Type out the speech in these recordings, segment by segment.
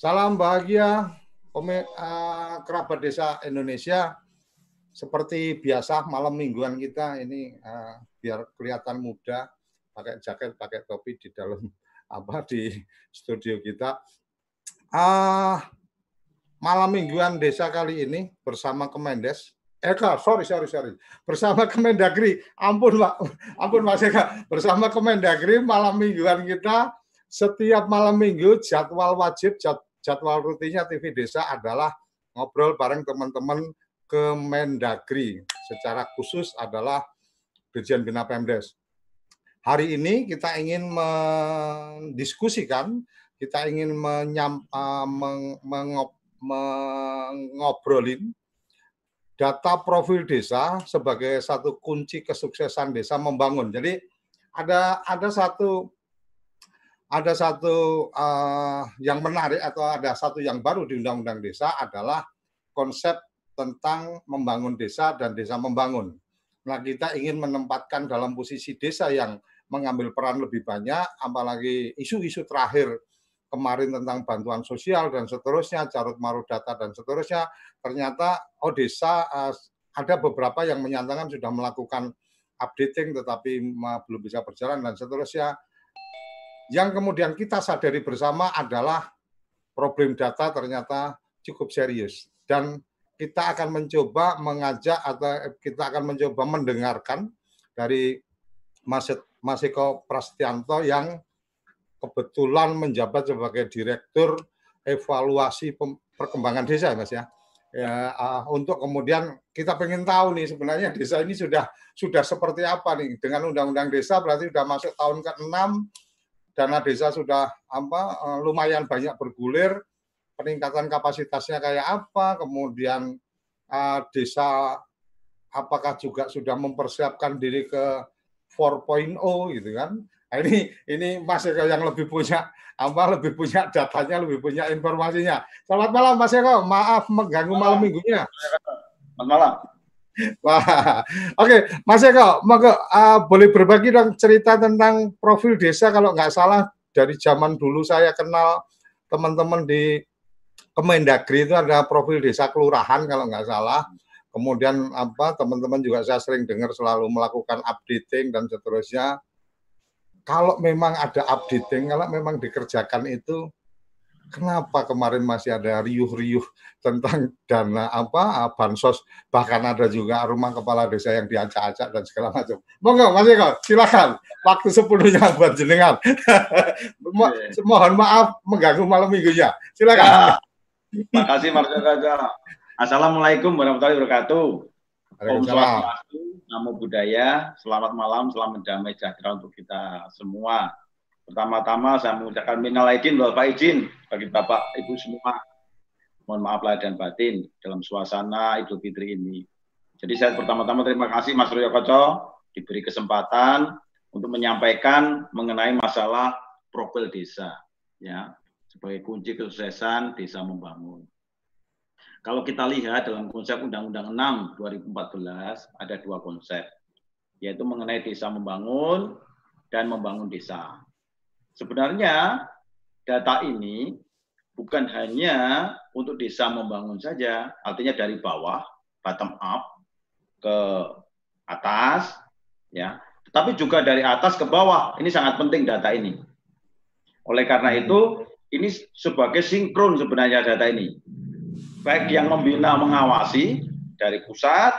Salam bahagia uh, kerabat desa Indonesia. Seperti biasa malam mingguan kita ini uh, biar kelihatan muda, pakai jaket, pakai topi di dalam apa di studio kita. Uh, malam mingguan desa kali ini bersama Kemendes Eka, sorry, sorry, sorry. Bersama Kemendagri, ampun Pak, ampun Mas Eka. Bersama Kemendagri, malam mingguan kita, setiap malam minggu jadwal wajib, jadwal rutinnya TV Desa adalah ngobrol bareng teman-teman Kemendagri. Secara khusus adalah Dirjen Bina Pemdes. Hari ini kita ingin mendiskusikan, kita ingin menyam, uh, meng, mengobrolin data profil desa sebagai satu kunci kesuksesan desa membangun. Jadi ada ada satu ada satu uh, yang menarik atau ada satu yang baru di Undang-Undang Desa adalah konsep tentang membangun desa dan desa membangun. Nah, kita ingin menempatkan dalam posisi desa yang mengambil peran lebih banyak, apalagi isu-isu terakhir kemarin tentang bantuan sosial dan seterusnya, carut marut data dan seterusnya, ternyata oh desa uh, ada beberapa yang menyatakan sudah melakukan updating tetapi belum bisa berjalan dan seterusnya. Yang kemudian kita sadari bersama adalah problem data ternyata cukup serius dan kita akan mencoba mengajak atau kita akan mencoba mendengarkan dari Mas Mas Eko Prastianto yang kebetulan menjabat sebagai direktur evaluasi perkembangan desa, Mas ya. Ya, uh, untuk kemudian kita pengen tahu nih sebenarnya desa ini sudah sudah seperti apa nih dengan undang-undang desa berarti sudah masuk tahun ke-6 dana desa sudah apa uh, lumayan banyak bergulir peningkatan kapasitasnya kayak apa kemudian uh, desa apakah juga sudah mempersiapkan diri ke 4.0 gitu kan Nah, ini ini Mas Eko yang lebih punya apa lebih punya datanya, lebih punya informasinya. Selamat malam Mas Eko. Maaf mengganggu malam minggunya. Selamat malam. Wah, oke, okay. Mas Eko, maka uh, boleh berbagi dong cerita tentang profil desa kalau nggak salah dari zaman dulu saya kenal teman-teman di Kemendagri itu ada profil desa kelurahan kalau nggak salah. Kemudian apa teman-teman juga saya sering dengar selalu melakukan updating dan seterusnya kalau memang ada updating, kalau memang dikerjakan itu, kenapa kemarin masih ada riuh-riuh tentang dana apa bansos, bahkan ada juga rumah kepala desa yang diacak-acak dan segala macam. Monggo Mas Eko, silakan. Waktu sepenuhnya buat jenengan. Mo mohon maaf mengganggu malam minggunya. Silakan. Ya. Terima kasih Mas Assalamualaikum warahmatullahi wabarakatuh. Om Swastiastu, Namo Buddhaya, selamat malam, selamat damai sejahtera untuk kita semua. Pertama-tama saya mengucapkan minal aidin wal faizin bagi Bapak Ibu semua. Mohon maaf lahir dan batin dalam suasana Idul Fitri ini. Jadi saya pertama-tama terima kasih Mas Royo Koco diberi kesempatan untuk menyampaikan mengenai masalah profil desa ya sebagai kunci kesuksesan desa membangun. Kalau kita lihat dalam konsep Undang-Undang 6 2014 ada dua konsep, yaitu mengenai desa membangun dan membangun desa. Sebenarnya data ini bukan hanya untuk desa membangun saja, artinya dari bawah bottom up ke atas ya, tetapi juga dari atas ke bawah. Ini sangat penting data ini. Oleh karena itu, ini sebagai sinkron sebenarnya data ini baik yang membina mengawasi dari pusat,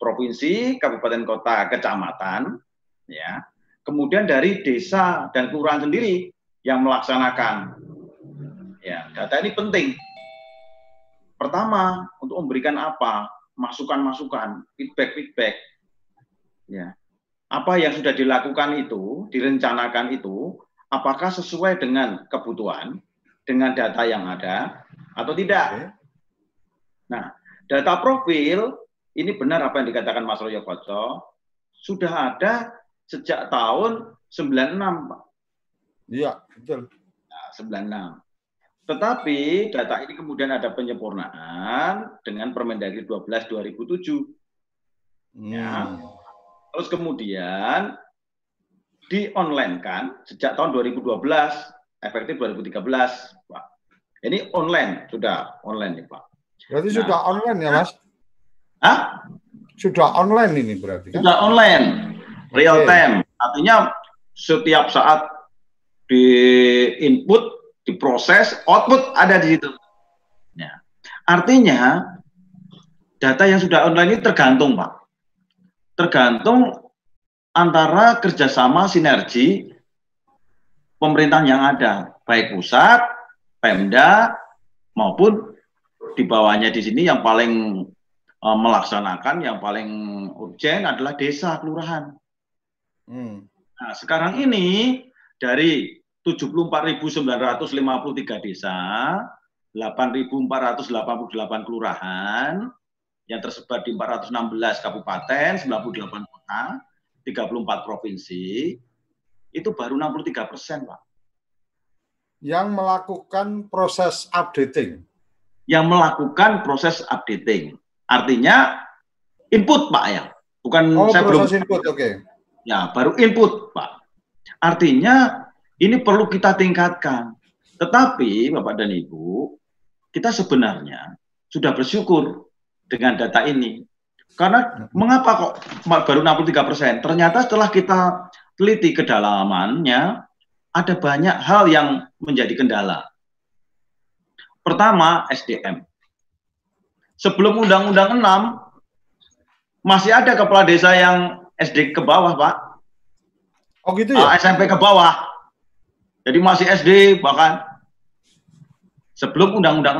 provinsi, kabupaten kota, kecamatan, ya. Kemudian dari desa dan kelurahan sendiri yang melaksanakan. Ya, data ini penting. Pertama, untuk memberikan apa? Masukan-masukan, feedback-feedback. Ya. Apa yang sudah dilakukan itu, direncanakan itu, apakah sesuai dengan kebutuhan, dengan data yang ada, atau tidak? Nah, data profil ini benar apa yang dikatakan Mas Royo Koco, sudah ada sejak tahun 96, Pak. Iya, betul. Nah, 96. Tetapi data ini kemudian ada penyempurnaan dengan Permendagri 12 2007. Hmm. Ya. Terus kemudian di online kan sejak tahun 2012, efektif 2013, Pak. Ini online, sudah online nih Pak. Berarti nah, sudah online ya Mas? Hah? Sudah online ini berarti kan? Sudah online, real okay. time. Artinya setiap saat di input, diproses, output ada di situ. Ya. Artinya data yang sudah online ini tergantung Pak. Tergantung antara kerjasama sinergi pemerintahan yang ada, baik pusat, Pemda maupun di bawahnya di sini yang paling uh, melaksanakan yang paling urgent adalah desa kelurahan. Hmm. Nah, sekarang ini dari 74.953 desa, 8.488 kelurahan yang tersebar di 416 kabupaten, 98 kota, 34 provinsi, itu baru 63 persen, Pak yang melakukan proses updating. Yang melakukan proses updating. Artinya input Pak ya, bukan oh, saya proses belum input, oke. Okay. Ya, baru input Pak. Artinya ini perlu kita tingkatkan. Tetapi Bapak dan Ibu, kita sebenarnya sudah bersyukur dengan data ini. Karena mengapa kok baru 63 persen? Ternyata setelah kita teliti kedalamannya, ada banyak hal yang menjadi kendala. Pertama, SDM. Sebelum Undang-Undang 6, masih ada kepala desa yang SD ke bawah, Pak. Oh gitu ya? Uh, ah, SMP ke bawah. Jadi masih SD bahkan sebelum Undang-Undang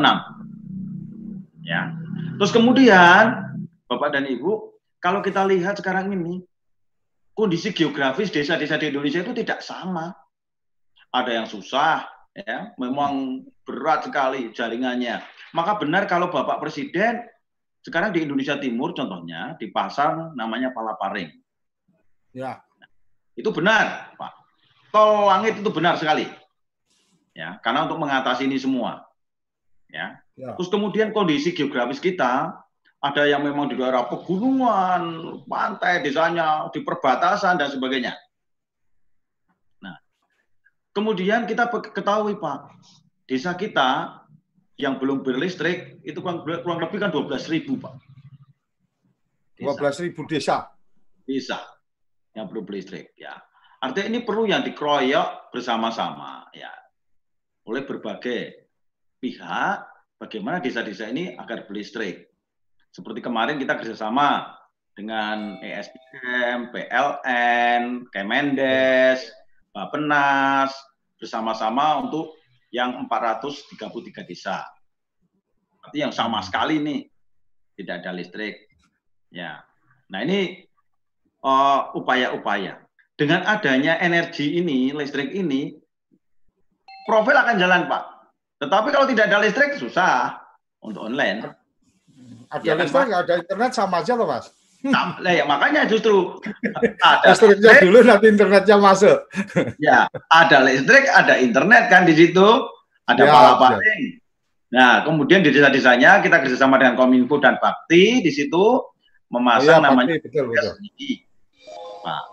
6. Ya. Terus kemudian, Bapak dan Ibu, kalau kita lihat sekarang ini, kondisi geografis desa-desa di Indonesia itu tidak sama ada yang susah, ya, memang berat sekali jaringannya. Maka benar kalau Bapak Presiden sekarang di Indonesia Timur contohnya dipasang namanya Palaparing. Ya. Itu benar, Pak. Tol langit itu benar sekali. Ya, karena untuk mengatasi ini semua. Ya. ya. Terus kemudian kondisi geografis kita ada yang memang di daerah pegunungan, pantai, desanya, di perbatasan dan sebagainya. Kemudian kita ketahui Pak, desa kita yang belum berlistrik itu kurang, kurang lebih kan 12 ribu Pak. Desa. 12 ribu desa? Desa yang belum berlistrik ya. Artinya ini perlu yang dikeroyok bersama-sama ya oleh berbagai pihak bagaimana desa-desa ini agar berlistrik. Seperti kemarin kita kerjasama dengan ESPM, PLN, Kemendes, Bapenas, bersama-sama untuk yang 433 desa. Berarti yang sama sekali nih tidak ada listrik. Ya. Nah, ini uh, upaya-upaya. Uh, Dengan adanya energi ini, listrik ini, profil akan jalan, Pak. Tetapi kalau tidak ada listrik susah untuk online. Ada ya, listrik, kan, ada internet sama aja loh, Mas. Nah, ya makanya justru ada listriknya dulu nanti internetnya masuk. ya, ada listrik, ada internet kan di situ, ada ya, palaparing. Ya. Nah, kemudian di desa-desanya kita kerjasama dengan Kominfo dan Bakti di situ memasang ya, namanya Bakti, betul, betul. Pak.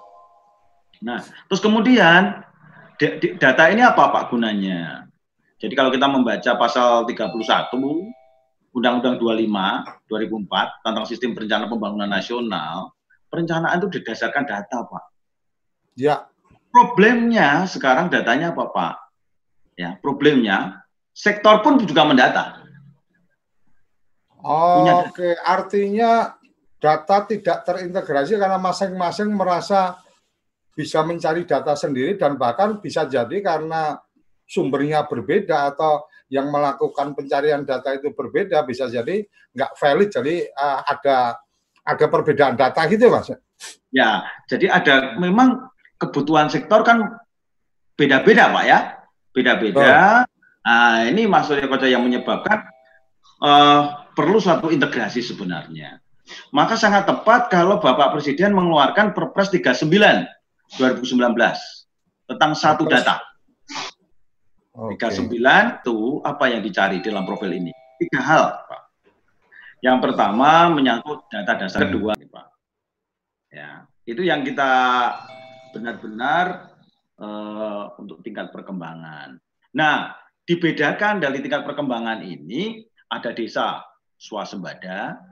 Nah, terus kemudian data ini apa Pak gunanya? Jadi kalau kita membaca pasal 31 Undang-Undang 25 2004 tentang sistem perencanaan pembangunan nasional, perencanaan itu didasarkan data, Pak. Ya. Problemnya sekarang datanya apa, Pak? Ya, problemnya sektor pun juga mendata. Oh, Oke, okay. artinya data tidak terintegrasi karena masing-masing merasa bisa mencari data sendiri dan bahkan bisa jadi karena sumbernya berbeda atau yang melakukan pencarian data itu berbeda bisa jadi nggak valid. Jadi uh, ada ada perbedaan data gitu mas. Ya jadi ada memang kebutuhan sektor kan beda-beda pak ya. Beda-beda. Oh. nah ini maksudnya kota yang menyebabkan uh, perlu suatu integrasi sebenarnya maka sangat tepat kalau Bapak Presiden mengeluarkan Perpres 39 2019 tentang satu data Okay. 39 itu apa yang dicari dalam profil ini? Tiga hal, Pak. Yang pertama menyangkut data dasar kedua, Pak. Ya, itu yang kita benar-benar uh, untuk tingkat perkembangan. Nah, dibedakan dari tingkat perkembangan ini ada desa swasembada,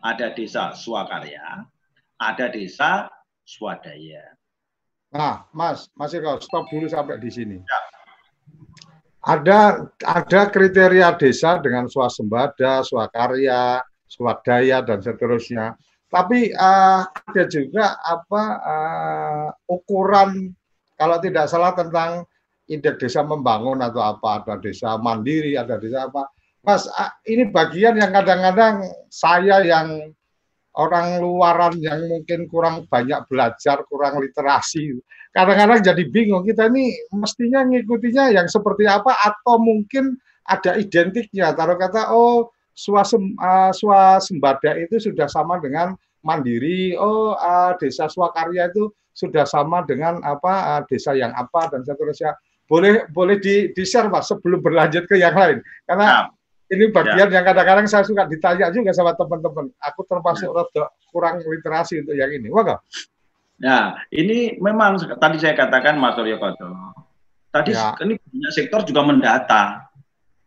ada desa swakarya, ada desa swadaya. Nah, Mas, Mas Eko, stop dulu sampai di sini. Ya. Ada ada kriteria desa dengan swasembada, swakarya, swadaya dan seterusnya. Tapi uh, ada juga apa uh, ukuran kalau tidak salah tentang indeks desa membangun atau apa ada desa mandiri, ada desa apa. Mas, uh, ini bagian yang kadang-kadang saya yang orang luaran yang mungkin kurang banyak belajar, kurang literasi. Kadang-kadang jadi bingung, kita ini mestinya ngikutinya yang seperti apa atau mungkin ada identiknya. Taruh kata, oh swasem, uh, swasembada itu sudah sama dengan mandiri, oh uh, desa swakarya itu sudah sama dengan apa uh, desa yang apa dan seterusnya. Boleh boleh di, di share Mas sebelum berlanjut ke yang lain. Karena nah ini bagian ya. yang kadang-kadang saya suka ditanya juga sama teman-teman. Aku termasuk ya. kurang literasi untuk yang ini. Wah Ya, ini memang tadi saya katakan Mas Suryo Koto. Tadi ya. ini banyak sektor juga mendata.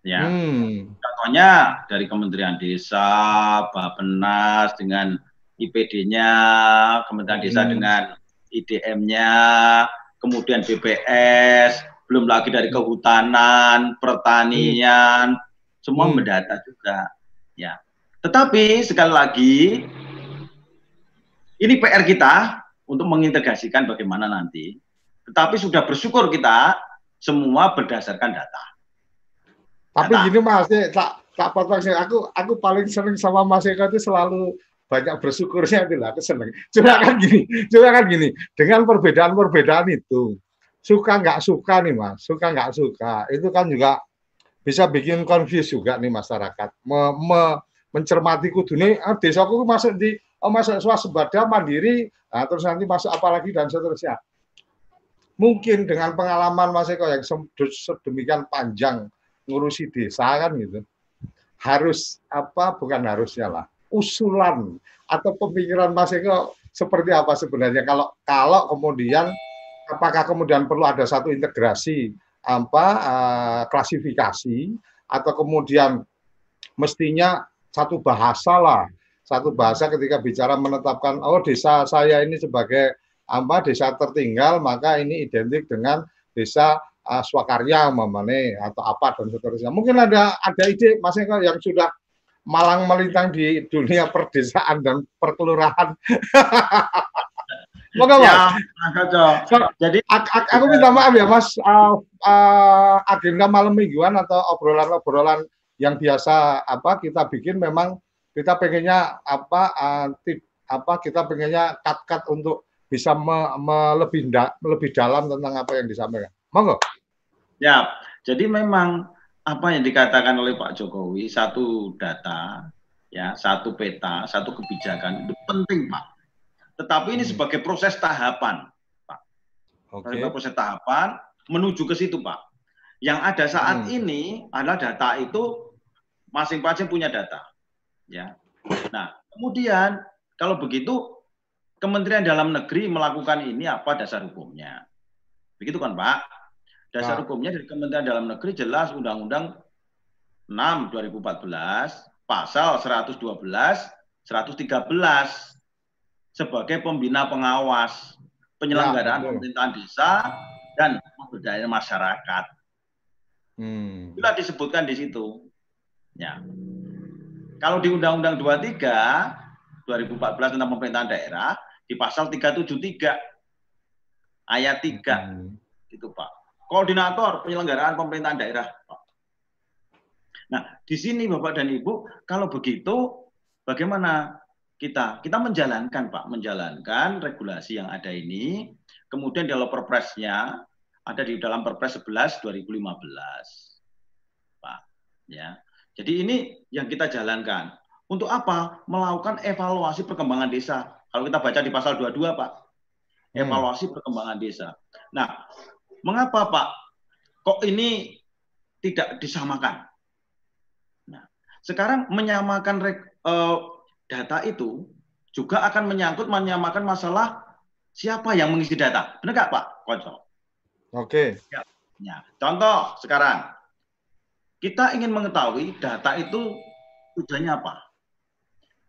Ya. Hmm. Contohnya dari Kementerian Desa, Bappenas dengan IPD-nya, Kementerian Desa hmm. dengan IDM-nya, kemudian BPS, belum lagi dari kehutanan, pertanian, hmm semua hmm. mendata juga ya. Tetapi sekali lagi ini PR kita untuk mengintegrasikan bagaimana nanti. Tetapi sudah bersyukur kita semua berdasarkan data. Tapi data. gini mas tak tak potong sih. Aku aku paling sering sama mas Eko itu selalu banyak bersyukurnya itu lah aku seneng. Cuma kan gini cuma kan gini dengan perbedaan-perbedaan itu suka nggak suka nih mas suka nggak suka itu kan juga bisa bikin confuse juga nih masyarakat. Me, me, mencermati kudu nih ah, desaku masuk di oh, masuk swasembada mandiri, nah, terus nanti masuk apa lagi dan seterusnya. Mungkin dengan pengalaman Mas Eko yang sedemikian panjang ngurusi desa kan gitu. Harus apa bukan harusnya lah. Usulan atau pemikiran Mas Eko seperti apa sebenarnya kalau kalau kemudian apakah kemudian perlu ada satu integrasi apa uh, klasifikasi atau kemudian mestinya satu bahasa lah. Satu bahasa ketika bicara menetapkan oh desa saya ini sebagai apa desa tertinggal maka ini identik dengan desa uh, swakarya mamane atau apa dan seterusnya. Mungkin ada ada ide mas Eko yang sudah malang melintang di dunia perdesaan dan perkelurahan Moga ya, So, Jadi aku, aku minta maaf ya Mas, uh, uh, agenda malam mingguan atau obrolan-obrolan yang biasa apa kita bikin memang kita pengennya apa uh, tip, apa kita pengennya cut-cut untuk bisa me, me, lebih da, lebih dalam tentang apa yang disampaikan. Monggo. Ya, jadi memang apa yang dikatakan oleh Pak Jokowi satu data ya, satu peta, satu kebijakan itu penting, Pak tetapi ini hmm. sebagai proses tahapan, Pak. Okay. proses tahapan menuju ke situ, Pak. Yang ada saat hmm. ini adalah data itu masing-masing punya data. Ya. Nah, kemudian kalau begitu Kementerian Dalam Negeri melakukan ini apa dasar hukumnya? Begitu kan, Pak? Dasar nah. hukumnya dari Kementerian Dalam Negeri jelas Undang-Undang 6 2014 pasal 112 113 sebagai pembina pengawas penyelenggaraan ya, pemerintahan desa dan pemberdayaan masyarakat. Hmm. Bila disebutkan di situ. Ya. Kalau di Undang-Undang 23 2014 tentang pemerintahan daerah di pasal 373 ayat 3 hmm. itu Pak. Koordinator penyelenggaraan pemerintahan daerah, Pak. Nah, di sini Bapak dan Ibu, kalau begitu bagaimana kita kita menjalankan Pak, menjalankan regulasi yang ada ini. Kemudian dalam perpresnya ada di dalam Perpres 11 2015. Pak, ya. Jadi ini yang kita jalankan. Untuk apa? Melakukan evaluasi perkembangan desa. Kalau kita baca di pasal 22, Pak. Hmm. Evaluasi hmm. perkembangan desa. Nah, mengapa, Pak? Kok ini tidak disamakan? Nah, sekarang menyamakan uh, data itu juga akan menyangkut menyamakan masalah siapa yang mengisi data. Benar nggak Pak Konco? Oke. Ya. ya. Contoh sekarang kita ingin mengetahui data itu tujuannya apa.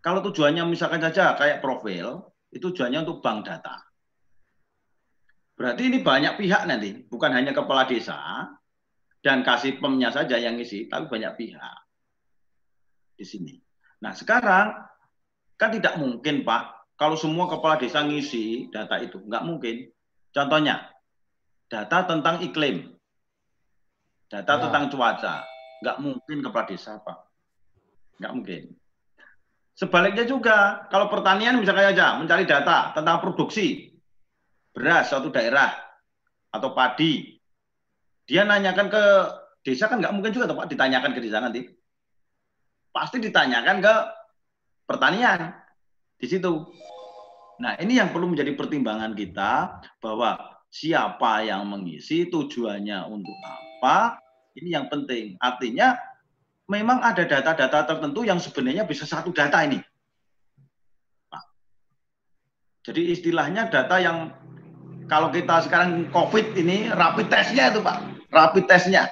Kalau tujuannya misalkan saja kayak profil, itu tujuannya untuk bank data. Berarti ini banyak pihak nanti, bukan hanya kepala desa dan kasih pemnya saja yang ngisi, tapi banyak pihak di sini. Nah sekarang kan tidak mungkin Pak, kalau semua kepala desa ngisi data itu, nggak mungkin. Contohnya, data tentang iklim, data ya. tentang cuaca, Nggak mungkin kepala desa, Pak. Nggak mungkin. Sebaliknya juga, kalau pertanian misalnya aja mencari data tentang produksi beras suatu daerah atau padi, dia nanyakan ke desa kan nggak mungkin juga Pak ditanyakan ke desa nanti. Pasti ditanyakan ke pertanian di situ. Nah, ini yang perlu menjadi pertimbangan kita bahwa siapa yang mengisi, tujuannya untuk apa, ini yang penting. Artinya memang ada data-data tertentu yang sebenarnya bisa satu data ini. Jadi istilahnya data yang kalau kita sekarang COVID ini rapid testnya itu Pak, rapid testnya.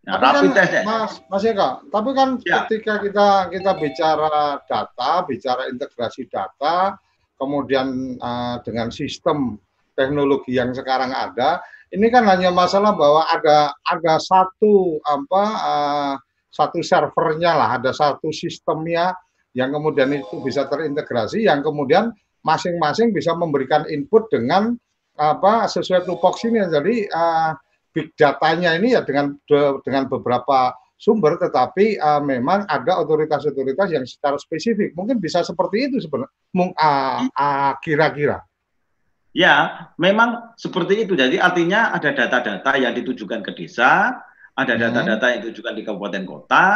Nah, rapid kan, testnya. Mas, Mas Eka, tapi kan ya. ketika kita kita bicara data, bicara integrasi data, kemudian uh, dengan sistem teknologi yang sekarang ada, ini kan hanya masalah bahwa ada ada satu apa uh, satu servernya lah, ada satu sistemnya yang kemudian itu bisa terintegrasi, yang kemudian masing-masing bisa memberikan input dengan apa sesuai tupoks ini. Jadi uh, big datanya ini ya dengan dengan beberapa sumber, tetapi uh, memang ada otoritas-otoritas yang secara spesifik mungkin bisa seperti itu sebenarnya, uh, uh, kira-kira. Ya, memang seperti itu. Jadi artinya ada data-data yang ditujukan ke desa, ada hmm. data-data yang ditujukan di kabupaten kota,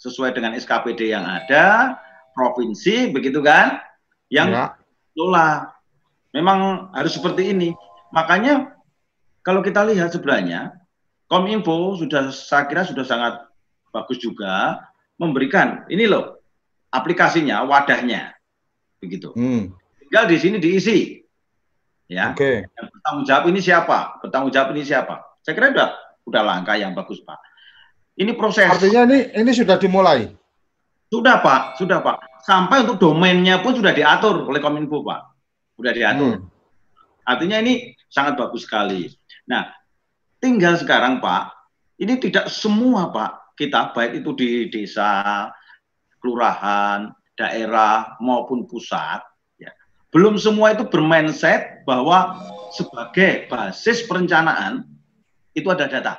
sesuai dengan SKPD yang ada, provinsi, begitu kan? Yang ya. lola. Memang harus seperti ini. Makanya kalau kita lihat sebenarnya, Kominfo sudah saya kira sudah sangat bagus juga memberikan ini loh aplikasinya, wadahnya, begitu. Hmm. Tinggal di sini diisi Ya. Oke. Okay. Yang bertanggung jawab ini siapa? Bertanggung jawab ini siapa? Saya kira sudah sudah langkah yang bagus, Pak. Ini proses. Artinya ini ini sudah dimulai. Sudah, Pak. Sudah, Pak. Sampai untuk domainnya pun sudah diatur oleh Kominfo, Pak. Sudah diatur. Hmm. Artinya ini sangat bagus sekali. Nah, tinggal sekarang, Pak, ini tidak semua, Pak, kita baik itu di desa, kelurahan, daerah maupun pusat belum semua itu bermindset bahwa sebagai basis perencanaan itu ada data.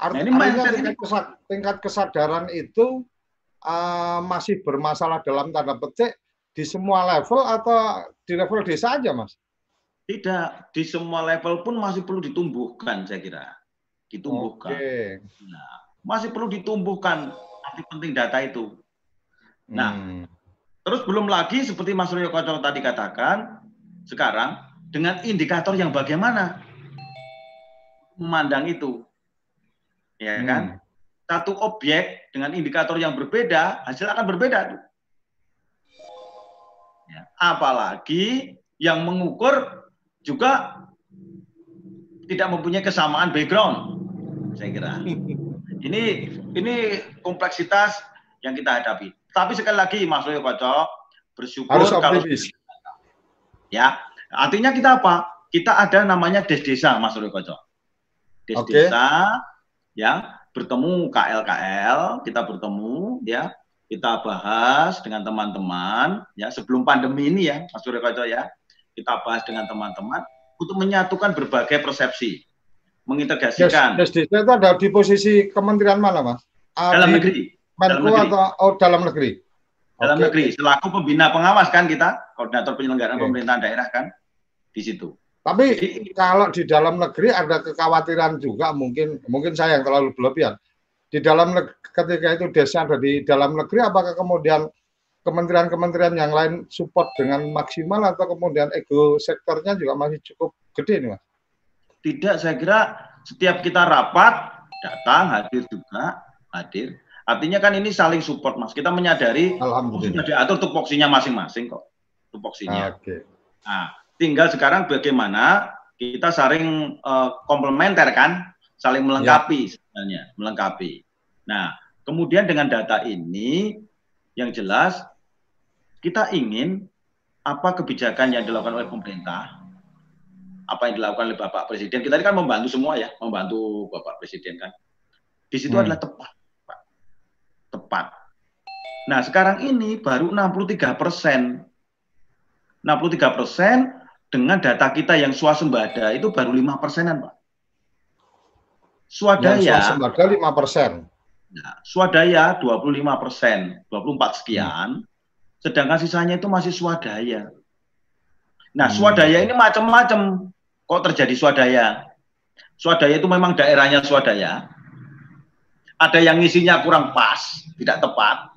Art, nah, ini mindset tingkat, kesad, tingkat kesadaran itu uh, masih bermasalah dalam tanda petik di semua level atau di level desa aja, Mas? Tidak, di semua level pun masih perlu ditumbuhkan, saya kira. Ditumbuhkan. Oke. Nah, masih perlu ditumbuhkan arti penting data itu. Nah, hmm Terus belum lagi seperti Mas Ryo Kocok tadi katakan, sekarang dengan indikator yang bagaimana memandang itu. Ya hmm. kan? Satu objek dengan indikator yang berbeda, hasil akan berbeda. Ya. Apalagi yang mengukur juga tidak mempunyai kesamaan background, saya kira. Ini ini kompleksitas yang kita hadapi. Tapi sekali lagi Mas Royo Kocok bersyukur Harus kalau ya artinya kita apa? Kita ada namanya des desa Mas Royo Kocok. Des okay. desa ya bertemu KLKL, kita bertemu ya, kita bahas dengan teman-teman ya sebelum pandemi ini ya Mas Royo Kocok ya. Kita bahas dengan teman-teman untuk menyatukan berbagai persepsi, mengintegrasikan. Des, des desa itu ada di posisi kementerian mana, Mas? Dalam negeri Menko atau oh, dalam negeri? Dalam okay. negeri, selaku pembina pengawas kan kita, koordinator penyelenggaraan okay. pemerintahan daerah kan, di situ. Tapi Jadi, kalau di dalam negeri ada kekhawatiran juga mungkin mungkin saya yang terlalu berlebihan. Di dalam ketika itu desa ada di dalam negeri, apakah kemudian kementerian-kementerian yang lain support dengan maksimal atau kemudian ego sektornya juga masih cukup gede nih mas? Tidak, saya kira setiap kita rapat datang hadir juga hadir Artinya kan ini saling support, Mas. Kita menyadari sudah diatur tupoksinya masing-masing kok. Tupoksinya. Oke. Okay. Nah, tinggal sekarang bagaimana kita saling uh, komplementer kan, saling melengkapi ya. melengkapi. Nah, kemudian dengan data ini yang jelas kita ingin apa kebijakan yang dilakukan oleh pemerintah, apa yang dilakukan oleh Bapak Presiden. Kita ini kan membantu semua ya, membantu Bapak Presiden kan. Di situ hmm. adalah tepat, Pak. Tepat. Nah, sekarang ini baru 63 persen. 63 persen dengan data kita yang swasembada itu baru 5 persenan, Pak. Swadaya. Yang swasembada 5 persen. Nah, swadaya 25 persen, 24 sekian. Hmm. Sedangkan sisanya itu masih swadaya. Nah, hmm. swadaya ini macam-macam. Kok terjadi swadaya? Swadaya itu memang daerahnya swadaya. Ada yang ngisinya kurang pas, tidak tepat.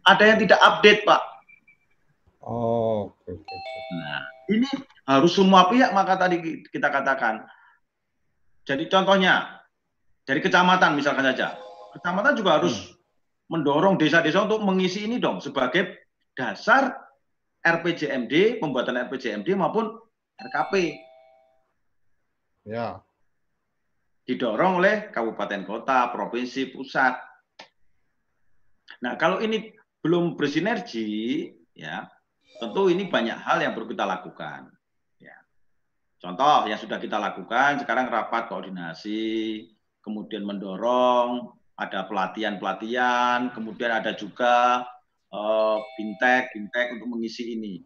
Ada yang tidak update, Pak. Oh, oke. Okay, okay. Nah, ini harus semua pihak maka tadi kita katakan. Jadi contohnya dari kecamatan misalkan saja, kecamatan juga harus hmm. mendorong desa-desa untuk mengisi ini dong sebagai dasar RPJMD, pembuatan RPJMD maupun RKP. Ya. Didorong oleh kabupaten kota, provinsi, pusat. Nah, kalau ini belum bersinergi, ya, tentu ini banyak hal yang perlu kita lakukan. Ya. Contoh yang sudah kita lakukan sekarang rapat koordinasi, kemudian mendorong ada pelatihan-pelatihan, kemudian ada juga uh, fintech, fintech untuk mengisi ini.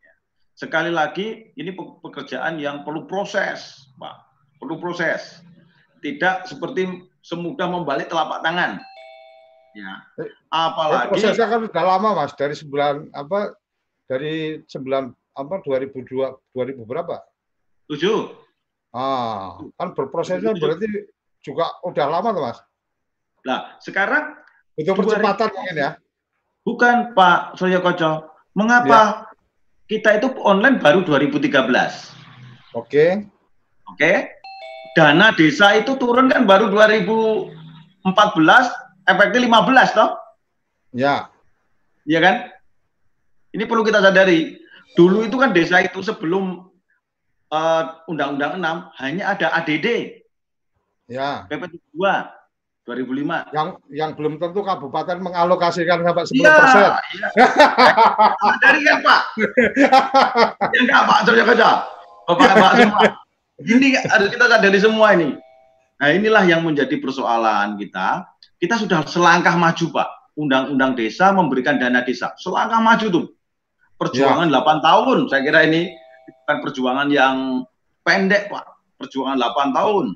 Ya. Sekali lagi, ini pekerjaan yang perlu proses, Pak. Perlu proses. Tidak seperti semudah membalik telapak tangan. Ya. Eh, Apalagi prosesnya kan sudah lama, Mas. Dari sebulan apa? Dari sembilan apa 2002 2000 berapa? Tujuh. Ah, kan berprosesnya berarti juga udah lama tuh, Mas. Nah, sekarang itu percepatan mungkin ya. Bukan Pak Surya Koco. Mengapa ya. kita itu online baru 2013? Oke. Oke. Dana desa itu turun kan baru 2014, efeknya 15 toh? Ya. Iya kan? Ini perlu kita sadari. Dulu itu kan desa itu sebelum uh, Undang-Undang 6 hanya ada ADD. Ya. PP 2 2005. Yang yang belum tentu kabupaten mengalokasikan sampai 10 ya, persen. Iya. Dari kan Pak. ya enggak Pak Surya Kaca. Bapak Pak semua. Ini kita sadari semua ini. Nah inilah yang menjadi persoalan kita. Kita sudah selangkah maju Pak. Undang-undang desa memberikan dana desa. Selangkah maju tuh. Perjuangan ya. 8 tahun. Saya kira ini bukan perjuangan yang pendek Pak. Perjuangan 8 tahun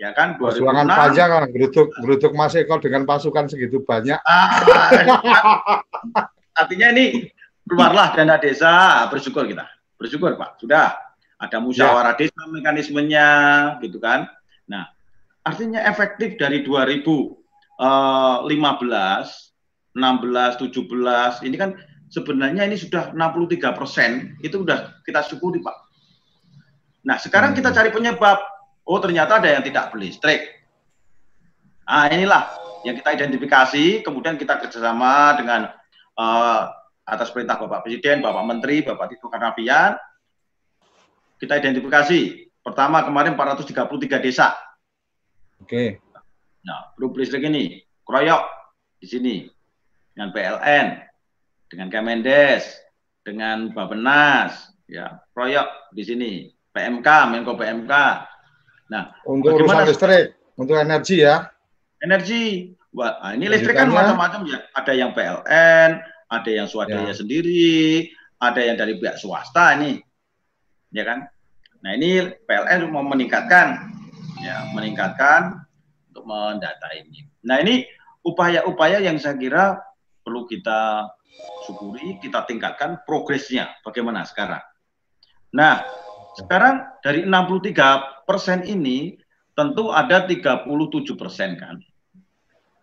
ya kan perjuangan panjang kan geruduk geruduk Mas Eko dengan pasukan segitu banyak. Ah, artinya ini keluarlah dana desa. Bersyukur kita. Bersyukur Pak. Sudah. Ada musyawarah ya. desa mekanismenya gitu kan. Nah artinya efektif dari 2015 16 17 ini kan sebenarnya ini sudah 63 persen. Itu sudah kita syukuri Pak. Nah sekarang hmm. kita cari penyebab oh ternyata ada yang tidak berlistrik. Nah inilah yang kita identifikasi, kemudian kita kerjasama dengan uh, atas perintah Bapak Presiden, Bapak Menteri, Bapak Tito Karnavian, kita identifikasi. Pertama kemarin 433 desa. Oke. Nah, grup listrik ini, kroyok di sini dengan PLN, dengan Kemendes, dengan Bapenas, ya, kroyok di sini, PMK, Menko PMK, Nah, untuk urusan listrik, untuk energi ya. Energi. Wah, nah ini listrik kan macam-macam ya. Ada yang PLN, ada yang swadaya ya. sendiri, ada yang dari pihak swasta ini. Ya kan? Nah, ini PLN mau meningkatkan ya, meningkatkan untuk mendata ini. Nah, ini upaya-upaya yang saya kira perlu kita syukuri, kita tingkatkan progresnya bagaimana sekarang. Nah, sekarang dari 63 persen ini tentu ada 37 persen kan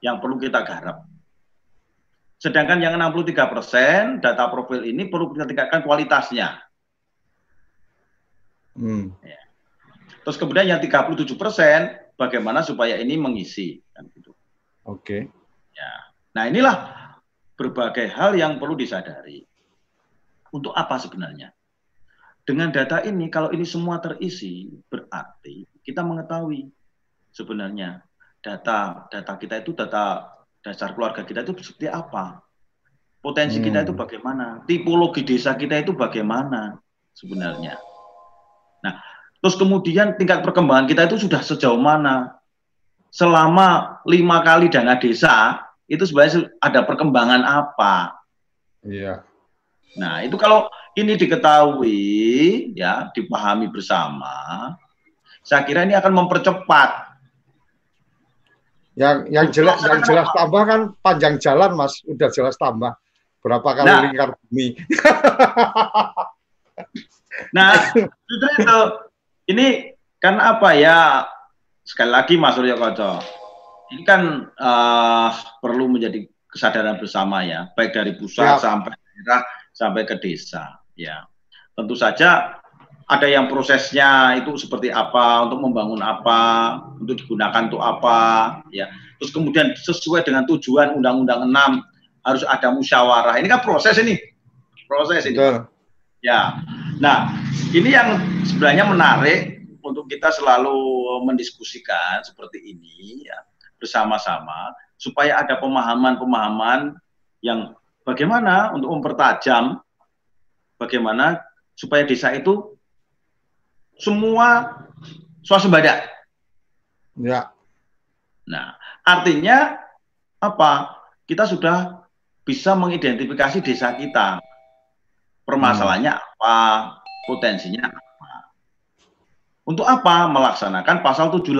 yang perlu kita garap. Sedangkan yang 63 persen data profil ini perlu kita tingkatkan kualitasnya. Hmm. Ya. Terus kemudian yang 37 persen bagaimana supaya ini mengisi kan gitu. Oke. Okay. Ya. Nah inilah berbagai hal yang perlu disadari. Untuk apa sebenarnya? Dengan data ini, kalau ini semua terisi, berarti kita mengetahui sebenarnya data data kita itu data dasar keluarga kita itu seperti apa. Potensi hmm. kita itu bagaimana. Tipologi desa kita itu bagaimana sebenarnya. Nah terus kemudian tingkat perkembangan kita itu sudah sejauh mana? Selama lima kali dana desa itu sebenarnya ada perkembangan apa? Iya. Nah itu kalau ini diketahui ya dipahami bersama saya kira ini akan mempercepat. Yang yang jelas yang jelas tambah kan panjang jalan Mas, udah jelas tambah. Berapa kali nah, lingkar bumi. nah, justru itu. Ini kan apa ya? Sekali lagi Mas Suryo Koco. Ini kan uh, perlu menjadi kesadaran bersama ya, baik dari pusat ya. sampai daerah sampai ke desa ya. Tentu saja ada yang prosesnya itu seperti apa untuk membangun apa untuk digunakan untuk apa ya. Terus kemudian sesuai dengan tujuan undang-undang 6 harus ada musyawarah. Ini kan proses ini. Proses ini. Betul. ya. Nah ini yang sebenarnya menarik untuk kita selalu mendiskusikan seperti ini ya bersama-sama supaya ada pemahaman-pemahaman yang bagaimana untuk mempertajam bagaimana supaya desa itu semua swasembada. Ya. Nah, artinya apa? Kita sudah bisa mengidentifikasi desa kita. Permasalahannya hmm. apa? Potensinya apa? Untuk apa? Melaksanakan pasal 78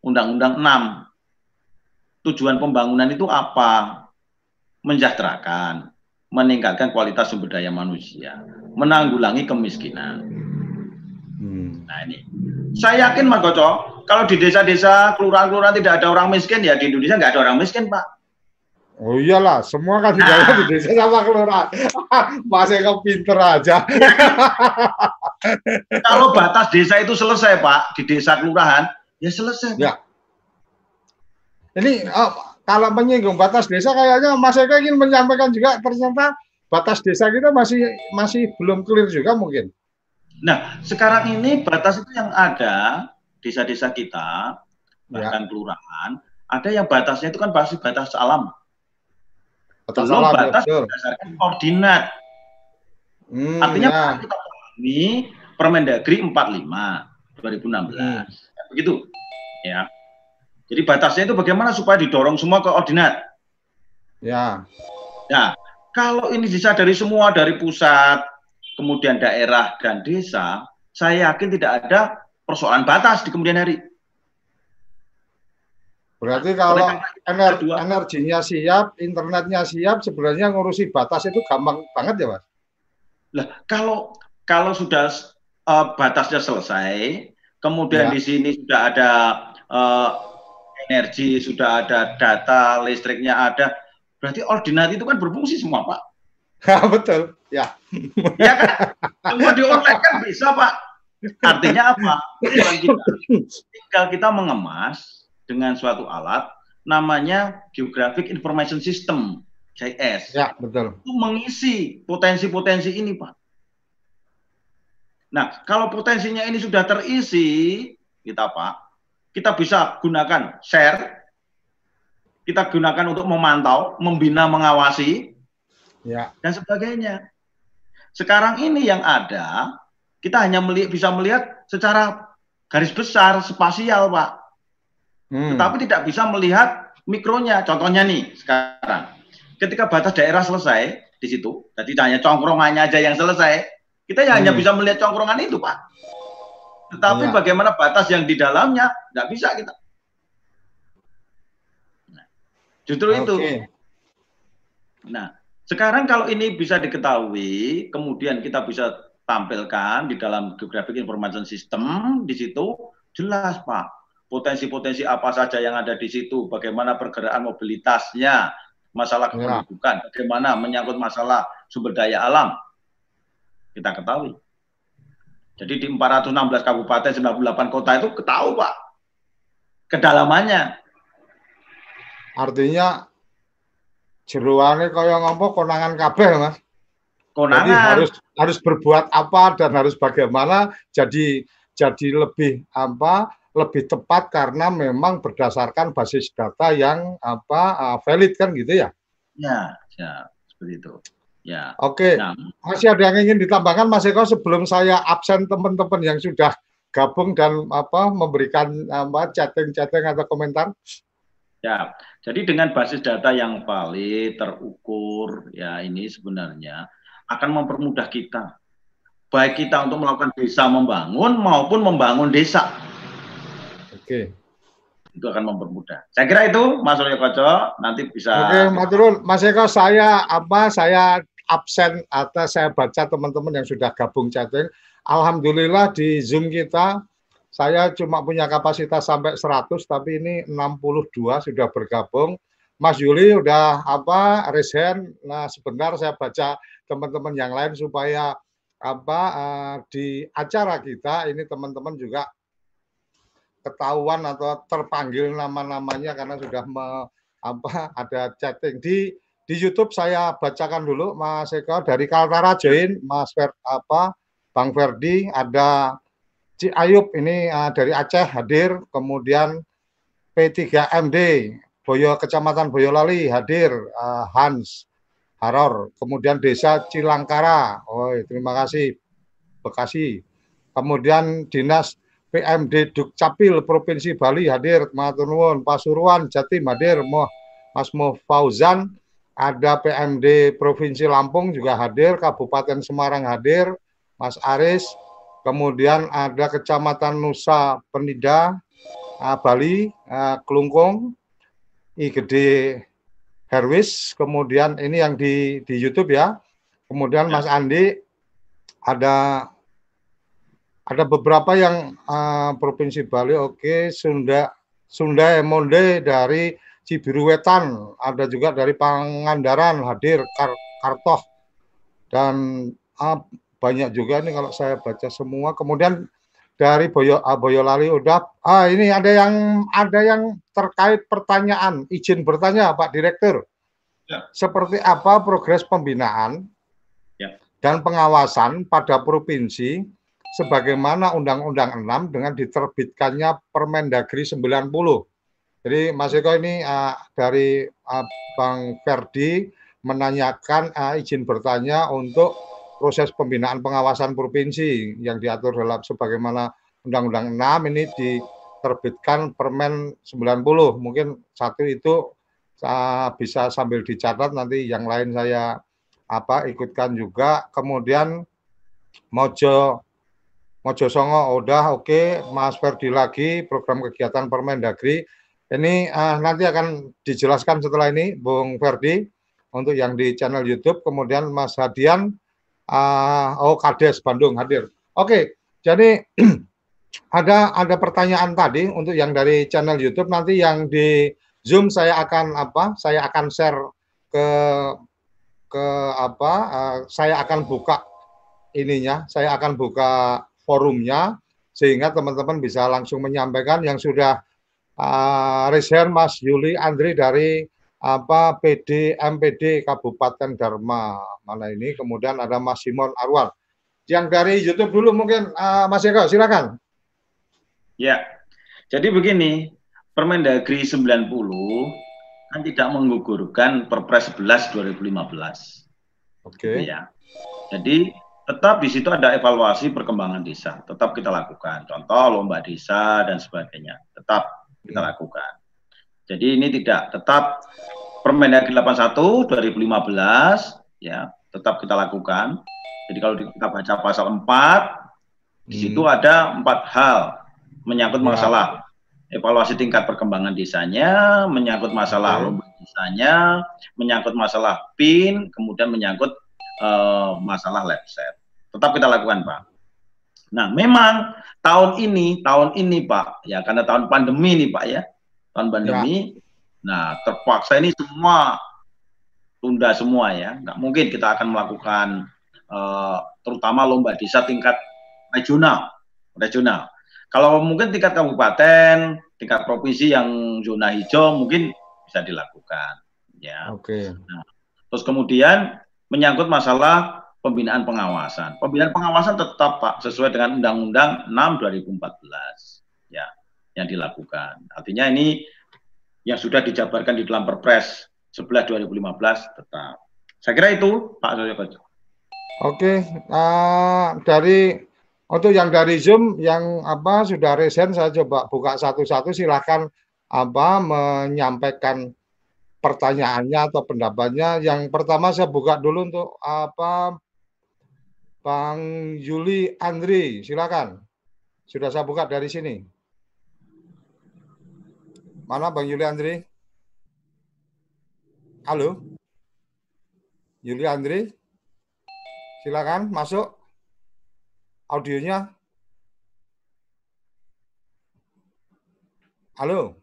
Undang-Undang 6. Tujuan pembangunan itu apa? Menjahterakan, meningkatkan kualitas sumber daya manusia, menanggulangi kemiskinan Nah ini, saya yakin Mas Koco, kalau di desa-desa, kelurahan-kelurahan tidak ada orang miskin, ya di Indonesia nggak ada orang miskin, Pak. Oh iyalah, semua kan tidak nah. di desa sama kelurahan. Mas Eko pinter aja. kalau batas desa itu selesai, Pak, di desa kelurahan, ya selesai. Ya. Ini oh, kalau menyinggung batas desa, kayaknya Mas Eko ingin menyampaikan juga ternyata batas desa kita masih masih belum clear juga mungkin. Nah, sekarang ini batas itu yang ada desa-desa kita, bahkan ya. kelurahan, ada yang batasnya itu kan pasti batas alam. Batas Belum alam, batas ya, berdasarkan koordinat. Hmm, Artinya ya. kita pahami Permendagri 45 2016. Hmm. Ya, begitu. Ya. Jadi batasnya itu bagaimana supaya didorong semua koordinat. Ya. Nah, kalau ini disadari semua dari pusat, kemudian daerah dan desa, saya yakin tidak ada persoalan batas di kemudian hari. Berarti kalau energi, energinya siap, internetnya siap, sebenarnya ngurusi batas itu gampang banget ya, Mas? Lah, kalau kalau sudah uh, batasnya selesai, kemudian ya. di sini sudah ada uh, energi, sudah ada data, listriknya ada, berarti ordinat itu kan berfungsi semua, Pak. Betul, ya. Ya kan? Semua di online kan bisa, Pak. Artinya apa? Kita, tinggal kita mengemas dengan suatu alat namanya Geographic Information System, GIS. Ya, betul. Itu mengisi potensi-potensi ini, Pak. Nah, kalau potensinya ini sudah terisi, kita Pak, kita bisa gunakan share, kita gunakan untuk memantau, membina, mengawasi, ya. dan sebagainya. Sekarang ini yang ada, kita hanya meli bisa melihat secara garis besar, spasial, Pak. Hmm. Tetapi tidak bisa melihat mikronya. Contohnya nih, sekarang. Ketika batas daerah selesai, di situ, jadi hanya congkrongannya aja yang selesai, kita ya hmm. hanya bisa melihat congkrongan itu, Pak. Tetapi ya. bagaimana batas yang di dalamnya, nggak bisa kita. Nah, justru okay. itu. Nah, sekarang kalau ini bisa diketahui, kemudian kita bisa tampilkan di dalam Geographic Information System, di situ jelas Pak, potensi-potensi apa saja yang ada di situ, bagaimana pergerakan mobilitasnya, masalah ya. kependudukan, ya. bagaimana menyangkut masalah sumber daya alam, kita ketahui. Jadi di 416 kabupaten, 98 kota itu ketahui Pak, kedalamannya. Artinya jeruane kaya ngopo konangan kabeh, Mas. Konangan. Jadi harus harus berbuat apa dan harus bagaimana jadi jadi lebih apa lebih tepat karena memang berdasarkan basis data yang apa uh, valid kan gitu ya? Ya, ya seperti itu. Ya. Oke. Nah, Masih ada yang ingin ditambahkan Mas Eko sebelum saya absen teman-teman yang sudah gabung dan apa memberikan apa chatting-chatting atau komentar? Ya. Jadi dengan basis data yang valid, terukur ya ini sebenarnya akan mempermudah kita baik kita untuk melakukan desa membangun maupun membangun desa. Oke. Itu akan mempermudah. Saya kira itu Mas Suryo Koco nanti bisa Oke, Mas Turun. Mas Eko saya apa saya absen atau saya baca teman-teman yang sudah gabung chatting. Alhamdulillah di Zoom kita saya cuma punya kapasitas sampai 100 tapi ini 62 sudah bergabung. Mas Yuli udah apa resen. Nah, sebentar saya baca teman-teman yang lain supaya apa uh, di acara kita ini teman-teman juga ketahuan atau terpanggil nama-namanya karena sudah me, apa ada chatting di di YouTube saya bacakan dulu Mas Eko dari Kaltara join Mas Fer, apa Bang Ferdi ada Ci Ayub ini uh, dari Aceh hadir kemudian P3MD Boyo Kecamatan Boyolali hadir uh, Hans Haror kemudian Desa Cilangkara. Oh terima kasih Bekasi. Kemudian Dinas PMD Dukcapil Provinsi Bali hadir Matur nuwun. Pasuruan Jatim hadir Mas Mo Fauzan. Ada PMD Provinsi Lampung juga hadir, Kabupaten Semarang hadir, Mas Aris, kemudian ada Kecamatan Nusa Penida, uh, Bali, uh, Kelungkung, IGD Herwis, kemudian ini yang di di YouTube ya, kemudian Mas Andi ada ada beberapa yang uh, provinsi Bali, oke, okay. Sunda Sunda Emonde dari Cibiruwetan, ada juga dari Pangandaran hadir Kar Kartoh. Dan ah, banyak juga nih kalau saya baca semua. Kemudian dari Boyo ah, Boyolali udah ah ini ada yang ada yang terkait pertanyaan izin bertanya Pak Direktur. Ya. Seperti apa progres pembinaan ya. dan pengawasan pada provinsi sebagaimana Undang-Undang 6 dengan diterbitkannya Permendagri 90 jadi Mas Eko ini uh, dari uh, Bang Ferdi menanyakan uh, izin bertanya untuk proses pembinaan pengawasan provinsi yang diatur dalam sebagaimana Undang-Undang 6 ini diterbitkan Permen 90. Mungkin satu itu bisa sambil dicatat nanti yang lain saya apa ikutkan juga. Kemudian Mojo Mojo Songo udah oke, okay. Mas Ferdi lagi program kegiatan Permendagri ini uh, nanti akan dijelaskan setelah ini, Bung Ferdi, untuk yang di channel YouTube. Kemudian Mas Hadian, uh, oh Kades Bandung hadir. Oke, jadi ada ada pertanyaan tadi untuk yang dari channel YouTube. Nanti yang di Zoom saya akan apa? Saya akan share ke ke apa? Uh, saya akan buka ininya. Saya akan buka forumnya sehingga teman-teman bisa langsung menyampaikan yang sudah uh, Mas Yuli Andri dari apa PD MPD Kabupaten Dharma. Mana ini kemudian ada Mas Simon Arwal yang dari YouTube dulu mungkin uh, Mas Eko silakan. Ya jadi begini Permendagri 90 kan tidak menggugurkan Perpres 11 2015 oke. Okay. ya. Jadi tetap di situ ada evaluasi perkembangan desa. Tetap kita lakukan. Contoh lomba desa dan sebagainya. Tetap kita hmm. lakukan. Jadi ini tidak tetap Permendagri 81 2015 ya tetap kita lakukan. Jadi kalau kita baca pasal 4 di situ hmm. ada empat hal menyangkut ya. masalah evaluasi tingkat perkembangan desanya, menyangkut masalah hmm. lomba desanya, menyangkut masalah PIN, kemudian menyangkut uh, masalah lab set. Tetap kita lakukan, Pak. Nah, memang tahun ini, tahun ini Pak, ya karena tahun pandemi nih Pak ya, tahun pandemi. Ya. Nah, terpaksa ini semua tunda semua ya. Nggak mungkin kita akan melakukan uh, terutama lomba desa tingkat regional, regional. Kalau mungkin tingkat kabupaten, tingkat provinsi yang zona hijau mungkin bisa dilakukan, ya. Oke. Okay. Nah, terus kemudian menyangkut masalah pembinaan pengawasan. Pembinaan pengawasan tetap Pak sesuai dengan Undang-Undang 6 2014. Ya. yang dilakukan. Artinya ini yang sudah dijabarkan di dalam Perpres 11 2015 tetap. Saya kira itu Pak Sojo Oke, uh, dari untuk yang dari Zoom yang apa sudah resen saya coba buka satu-satu silahkan apa menyampaikan pertanyaannya atau pendapatnya. Yang pertama saya buka dulu untuk apa Bang Yuli Andri, silakan. Sudah saya buka dari sini. Mana Bang Yuli Andri? Halo? Yuli Andri? Silakan masuk. Audionya. Halo?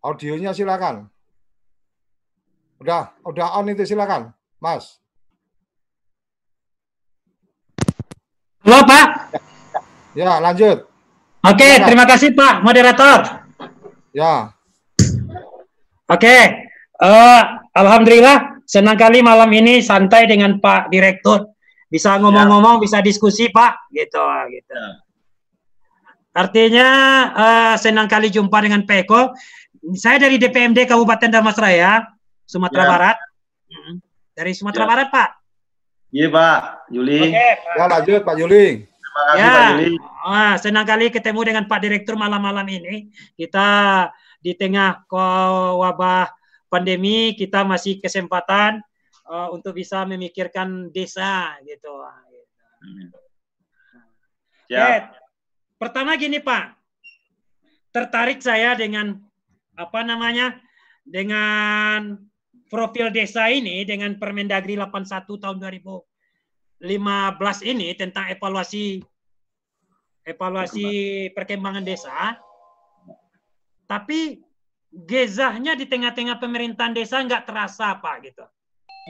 Audionya silakan. Udah, udah on itu silakan, Mas. Halo Pak. Ya, lanjut. Oke, silakan. terima kasih Pak moderator. Ya. Oke, uh, alhamdulillah senang kali malam ini santai dengan Pak Direktur. Bisa ngomong-ngomong, ya. bisa diskusi Pak, gitu, gitu. Ya. Artinya uh, senang kali jumpa dengan Peko. Saya dari DPMD Kabupaten Damasraya. Sumatera ya. Barat. Dari Sumatera ya. Barat, Pak. Iya, Pak. Yuli. Oke, Pak. Ya, lanjut, Pak Yuli. Terima kasih, ya. Pak Yuli. Ah, senang kali ketemu dengan Pak Direktur malam-malam ini. Kita di tengah wabah pandemi, kita masih kesempatan uh, untuk bisa memikirkan desa, gitu. Ya. Eh, pertama gini, Pak. Tertarik saya dengan apa namanya? Dengan profil desa ini dengan Permendagri 81 tahun 2015 ini tentang evaluasi evaluasi perkembangan desa. Tapi gezahnya di tengah-tengah pemerintahan desa nggak terasa Pak gitu.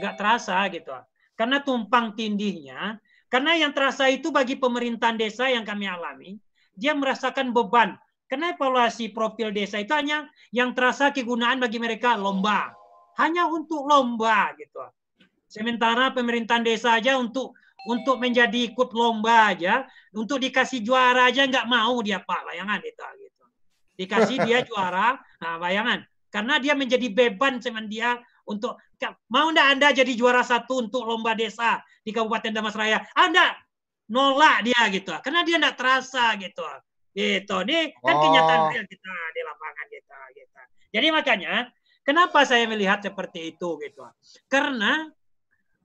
Nggak terasa gitu. Karena tumpang tindihnya, karena yang terasa itu bagi pemerintahan desa yang kami alami, dia merasakan beban. Karena evaluasi profil desa itu hanya yang terasa kegunaan bagi mereka lomba hanya untuk lomba gitu. Sementara pemerintahan desa aja untuk untuk menjadi ikut lomba aja, untuk dikasih juara aja nggak mau dia Pak, bayangan itu gitu. Dikasih dia juara, nah bayangan. Karena dia menjadi beban cuman dia untuk mau ndak Anda jadi juara satu untuk lomba desa di Kabupaten Damasraya? Anda nolak dia gitu. Karena dia ndak terasa gitu. Gitu. Ini kan kenyataan oh. real kita di lapangan kita gitu. Jadi makanya Kenapa saya melihat seperti itu gitu? Karena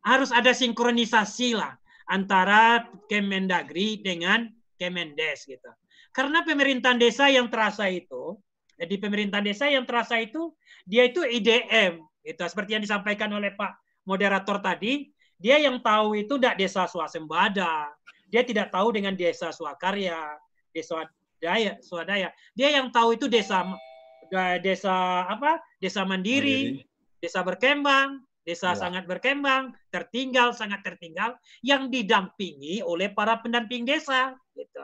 harus ada sinkronisasi lah antara Kemendagri dengan Kemendes gitu. Karena pemerintahan desa yang terasa itu, jadi pemerintahan desa yang terasa itu dia itu IDM gitu. Seperti yang disampaikan oleh Pak moderator tadi, dia yang tahu itu tidak desa swasembada, dia tidak tahu dengan desa swakarya, desa daya, swadaya. Dia yang tahu itu desa desa apa? Desa mandiri, mandiri. desa berkembang, desa ya. sangat berkembang, tertinggal sangat tertinggal yang didampingi oleh para pendamping desa gitu.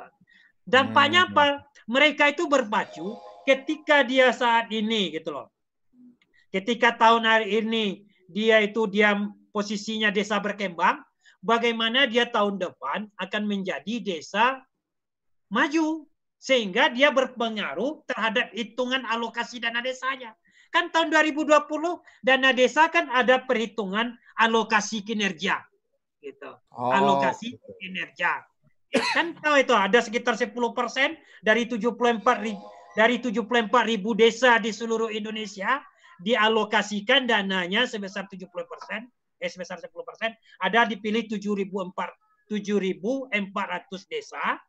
Dampaknya hmm. apa? Mereka itu berpacu ketika dia saat ini gitu loh. Ketika tahun hari ini dia itu dia posisinya desa berkembang, bagaimana dia tahun depan akan menjadi desa maju sehingga dia berpengaruh terhadap hitungan alokasi dana desanya. Kan tahun 2020 dana desa kan ada perhitungan alokasi kinerja. Gitu. Oh. Alokasi kinerja. Kan tahu itu ada sekitar 10% dari 74 ribu, dari 74 ribu desa di seluruh Indonesia dialokasikan dananya sebesar 70 persen, eh sebesar 10 persen, ada dipilih 7.400 desa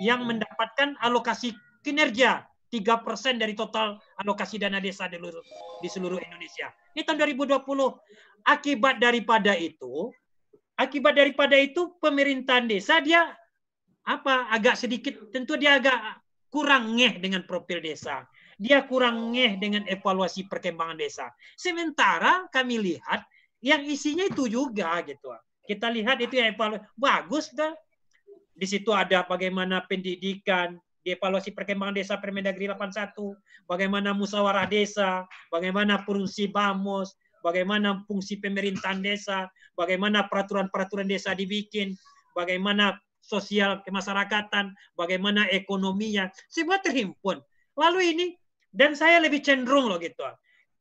yang mendapatkan alokasi kinerja 3% dari total alokasi dana desa di seluruh, di seluruh Indonesia. Ini tahun 2020. Akibat daripada itu, akibat daripada itu pemerintahan desa dia apa agak sedikit tentu dia agak kurang ngeh dengan profil desa. Dia kurang ngeh dengan evaluasi perkembangan desa. Sementara kami lihat yang isinya itu juga gitu. Kita lihat itu yang evaluasi bagus dah di situ ada bagaimana pendidikan, dievaluasi perkembangan desa Permendagri 81, bagaimana musyawarah desa, bagaimana fungsi BAMOS, bagaimana fungsi pemerintahan desa, bagaimana peraturan-peraturan desa dibikin, bagaimana sosial kemasyarakatan, bagaimana ekonominya, semua terhimpun. Lalu ini dan saya lebih cenderung loh gitu.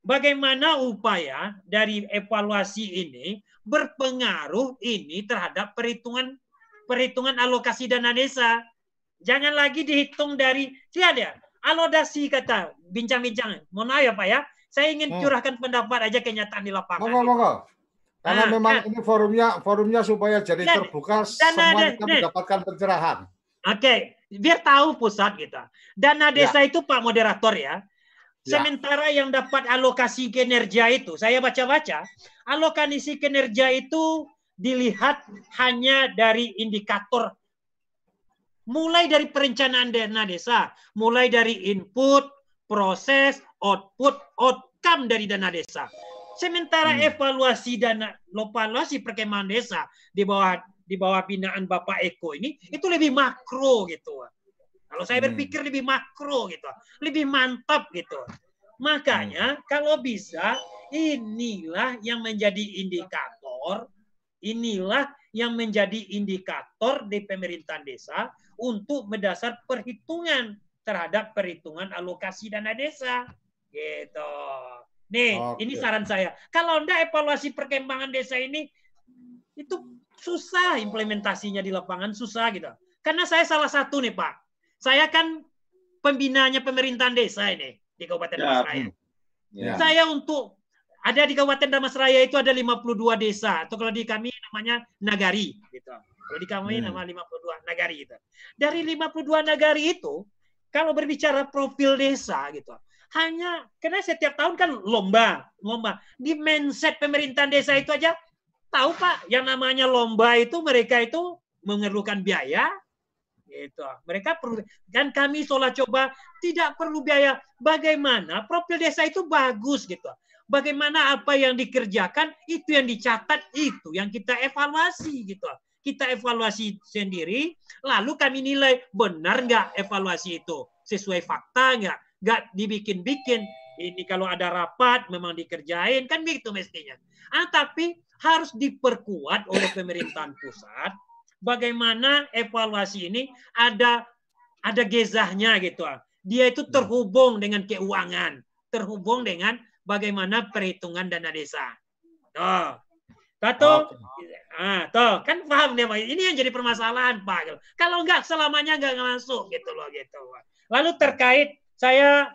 Bagaimana upaya dari evaluasi ini berpengaruh ini terhadap perhitungan perhitungan alokasi dana desa. Jangan lagi dihitung dari tiada alokasi kata bincang-bincang. Mohon maaf ya Pak ya. Saya ingin hmm. curahkan pendapat aja kenyataan di lapangan. Monggo, monggo. Karena nah, memang nah, ini forumnya forumnya supaya jadi dan, terbuka dan semua kita mendapatkan pencerahan. Oke, okay. biar tahu pusat kita. Dana ya. desa ya. itu Pak moderator ya. ya. Sementara yang dapat alokasi kinerja itu, saya baca-baca, alokasi kinerja itu dilihat hanya dari indikator mulai dari perencanaan dana desa, mulai dari input, proses, output, outcome dari dana desa. Sementara hmm. evaluasi dana evaluasi perkemahan desa di bawah di bawah binaan Bapak Eko ini itu lebih makro gitu. Kalau saya hmm. berpikir lebih makro gitu, lebih mantap gitu. Makanya hmm. kalau bisa inilah yang menjadi indikator, inilah yang menjadi indikator di pemerintahan desa untuk mendasar perhitungan terhadap perhitungan alokasi dana desa. Gitu. Nih, Oke. ini saran saya. Kalau Anda evaluasi perkembangan desa ini itu susah implementasinya di lapangan susah gitu. Karena saya salah satu nih, Pak. Saya kan pembinanya pemerintahan desa ini di Kabupaten ya. Damasraya. Ya. Saya untuk ada di Kabupaten Damasraya itu ada 52 desa atau kalau di kami namanya nagari gitu. Kalau di kami hmm. nama 52 nagari itu. Dari 52 nagari itu kalau berbicara profil desa gitu hanya karena setiap tahun kan lomba, lomba. Di mindset pemerintahan desa itu aja tahu Pak, yang namanya lomba itu mereka itu memerlukan biaya, gitu. Mereka perlu dan kami solah coba tidak perlu biaya. Bagaimana profil desa itu bagus gitu. Bagaimana apa yang dikerjakan itu yang dicatat itu yang kita evaluasi gitu. Kita evaluasi sendiri, lalu kami nilai benar nggak evaluasi itu sesuai fakta nggak nggak dibikin-bikin. Ini kalau ada rapat memang dikerjain kan begitu mestinya. Ah, tapi harus diperkuat oleh pemerintahan pusat. Bagaimana evaluasi ini ada ada gezahnya gitu. Dia itu terhubung dengan keuangan, terhubung dengan bagaimana perhitungan dana desa. Tuh. Tato, ah, tuh kan paham dia Ini yang jadi permasalahan Pak. Kalau nggak selamanya nggak masuk gitu loh gitu. Lalu terkait saya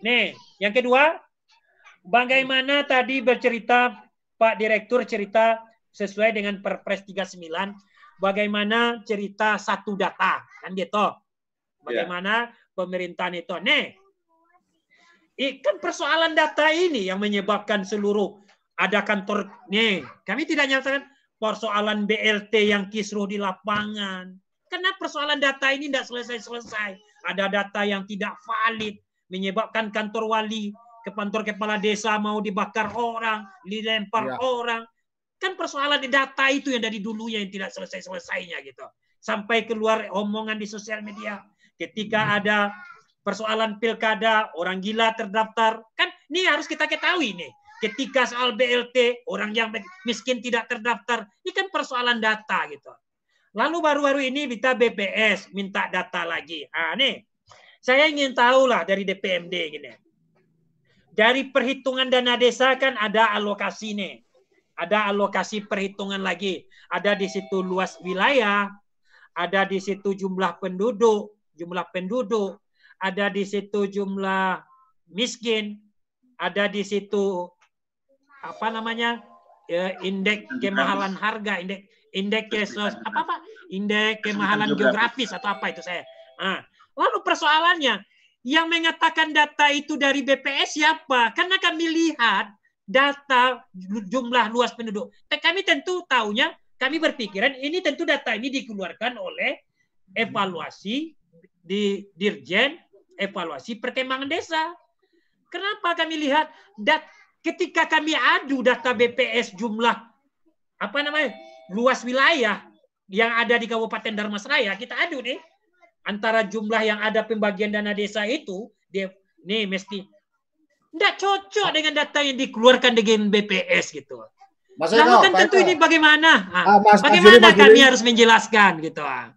nih, yang kedua, bagaimana tadi bercerita Pak Direktur cerita sesuai dengan Perpres 39 bagaimana cerita satu data kan gitu. Bagaimana yeah. pemerintahan itu. Nih, kan persoalan data ini yang menyebabkan seluruh ada kantor nih. Kami tidak nyatakan persoalan BLT yang kisruh di lapangan. Karena persoalan data ini tidak selesai-selesai ada data yang tidak valid menyebabkan kantor wali ke kantor kepala desa mau dibakar orang, dilempar ya. orang. Kan persoalan di data itu yang dari dulunya yang tidak selesai-selesainya gitu. Sampai keluar omongan di sosial media ketika hmm. ada persoalan pilkada, orang gila terdaftar. Kan ini harus kita ketahui nih. Ketika soal BLT, orang yang miskin tidak terdaftar, ini kan persoalan data gitu. Lalu baru-baru ini kita BPS minta data lagi. Ah, nih, saya ingin tahu lah dari DPMD gini. Dari perhitungan dana desa kan ada alokasi nih. Ada alokasi perhitungan lagi. Ada di situ luas wilayah, ada di situ jumlah penduduk, jumlah penduduk, ada di situ jumlah miskin, ada di situ apa namanya ya, indeks kemahalan harga, indeks indeks apa apa indeks kemahalan geografis atau apa itu saya. Nah, lalu persoalannya yang mengatakan data itu dari BPS siapa? Karena kami lihat data jumlah luas penduduk. Kami tentu tahunya, kami berpikiran ini tentu data ini dikeluarkan oleh evaluasi di Dirjen evaluasi perkembangan desa. Kenapa kami lihat dat ketika kami adu data BPS jumlah apa namanya luas wilayah yang ada di Kabupaten Darmasraya, kita adu nih antara jumlah yang ada pembagian dana desa itu, dia nih mesti tidak cocok dengan data yang dikeluarkan dengan BPS gitu. Mas Namun kan tentu ini bagaimana? Ah, mas, bagaimana mas kami harus menjelaskan gitu ah.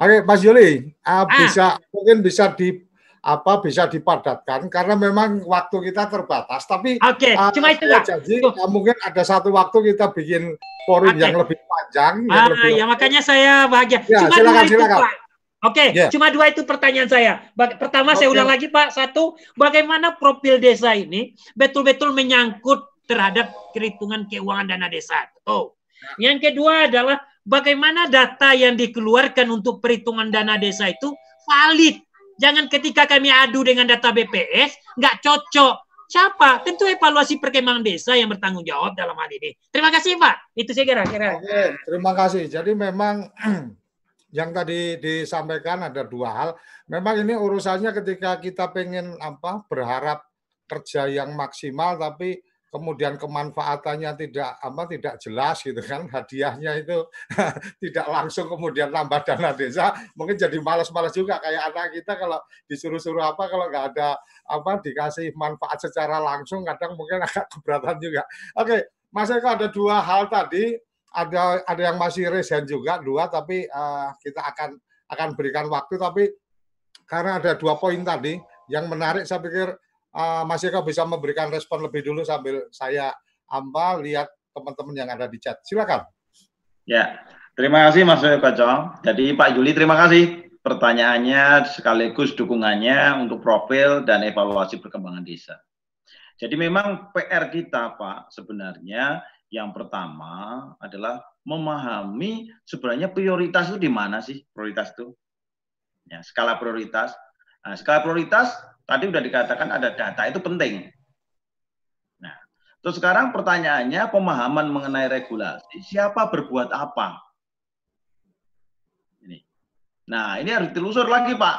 Oke, Mas Yuli, uh, ah. bisa mungkin bisa di apa bisa dipadatkan karena memang waktu kita terbatas. Tapi Oke, okay, uh, cuma itu lah. Jadi uh, mungkin ada satu waktu kita bikin forum okay. yang lebih panjang. Ah, yang lebih ya makanya saya bahagia. Ya, cuma silakan, itu Pak. Oke, okay, yeah. cuma dua itu pertanyaan saya. Pertama okay. saya ulang lagi Pak. Satu, bagaimana profil desa ini betul-betul menyangkut terhadap perhitungan keuangan dana desa? Oh. Yang kedua adalah bagaimana data yang dikeluarkan untuk perhitungan dana desa itu valid Jangan ketika kami adu dengan data BPS, nggak cocok. Siapa? Tentu evaluasi perkembangan desa yang bertanggung jawab dalam hal ini. Terima kasih Pak. Itu saya kira-kira. Terima kasih. Jadi memang yang tadi disampaikan ada dua hal. Memang ini urusannya ketika kita pengen apa berharap kerja yang maksimal tapi kemudian kemanfaatannya tidak apa tidak jelas gitu kan hadiahnya itu tidak langsung kemudian nambah dana desa mungkin jadi malas-malas juga kayak anak kita kalau disuruh-suruh apa kalau nggak ada apa dikasih manfaat secara langsung kadang mungkin agak keberatan juga. Oke Mas Eko ada dua hal tadi ada ada yang masih resen juga dua tapi uh, kita akan akan berikan waktu tapi karena ada dua poin tadi yang menarik saya pikir uh, Mas Eko bisa memberikan respon lebih dulu sambil saya amba lihat teman-teman yang ada di chat. Silakan. Ya, terima kasih Mas Eko. Jadi Pak Juli terima kasih pertanyaannya sekaligus dukungannya untuk profil dan evaluasi perkembangan desa. Jadi memang PR kita Pak sebenarnya yang pertama adalah memahami sebenarnya prioritas itu di mana sih prioritas itu. Ya, skala prioritas. Nah, skala prioritas Tadi sudah dikatakan ada data itu penting. Nah, terus sekarang pertanyaannya pemahaman mengenai regulasi. Siapa berbuat apa? Ini. Nah, ini harus ditelusur lagi, Pak.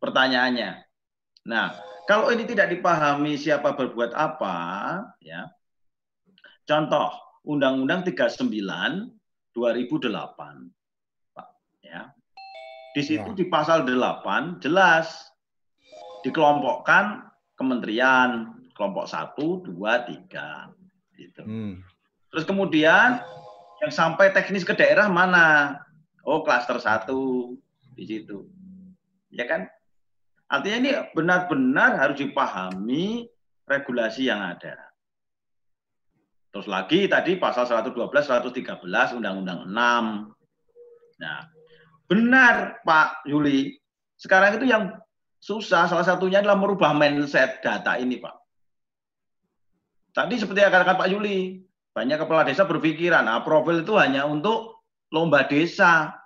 Pertanyaannya. Nah, kalau ini tidak dipahami siapa berbuat apa, ya. Contoh, Undang-Undang 39 2008. Pak, ya. Di situ ya. di pasal 8 jelas dikelompokkan kementerian kelompok satu, dua, tiga, gitu. Hmm. Terus kemudian yang sampai teknis ke daerah mana? Oh, klaster satu di situ, ya kan? Artinya ini benar-benar harus dipahami regulasi yang ada. Terus lagi tadi pasal 112, 113 Undang-Undang 6. Nah, benar Pak Yuli. Sekarang itu yang Susah, salah satunya adalah merubah mindset data ini, Pak. Tadi seperti yang katakan Pak Yuli, banyak kepala desa berpikiran, nah profil itu hanya untuk lomba desa.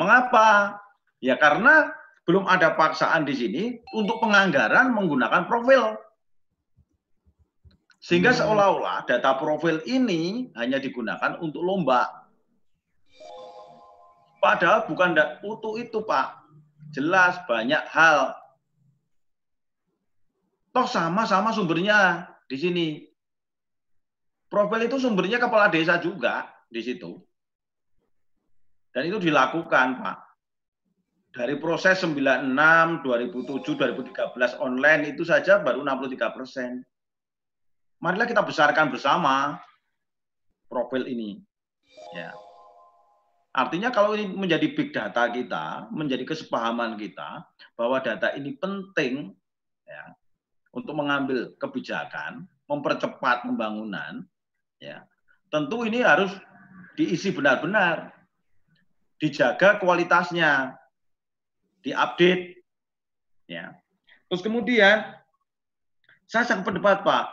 Mengapa? Ya karena belum ada paksaan di sini untuk penganggaran menggunakan profil. Sehingga hmm. seolah-olah data profil ini hanya digunakan untuk lomba. Padahal bukan utuh itu, Pak jelas banyak hal. Toh sama-sama sumbernya di sini. Profil itu sumbernya kepala desa juga di situ. Dan itu dilakukan, Pak. Dari proses 96, 2007, 2013 online itu saja baru 63 persen. Marilah kita besarkan bersama profil ini. Ya. Artinya kalau ini menjadi big data kita, menjadi kesepahaman kita bahwa data ini penting ya untuk mengambil kebijakan, mempercepat pembangunan, ya tentu ini harus diisi benar-benar, dijaga kualitasnya, diupdate, ya. Terus kemudian saya sangat pendapat Pak,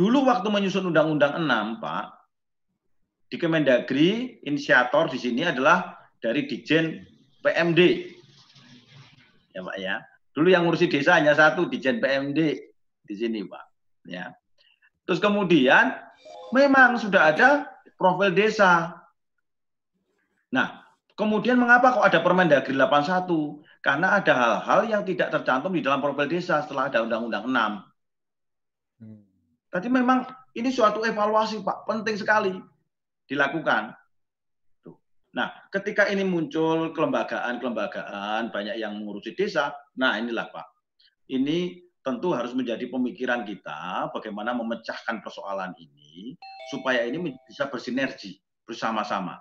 dulu waktu menyusun Undang-Undang 6 Pak, di Kemendagri inisiator di sini adalah dari Dijen PMD. Ya Pak ya. Dulu yang ngurusi desa hanya satu Dijen PMD di sini Pak. Ya. Terus kemudian memang sudah ada profil desa. Nah, kemudian mengapa kok ada Permendagri 81? Karena ada hal-hal yang tidak tercantum di dalam profil desa setelah ada Undang-Undang 6. Hmm. Tadi memang ini suatu evaluasi Pak, penting sekali dilakukan. Nah, ketika ini muncul kelembagaan-kelembagaan banyak yang mengurusi desa, nah inilah Pak. Ini tentu harus menjadi pemikiran kita bagaimana memecahkan persoalan ini supaya ini bisa bersinergi bersama-sama.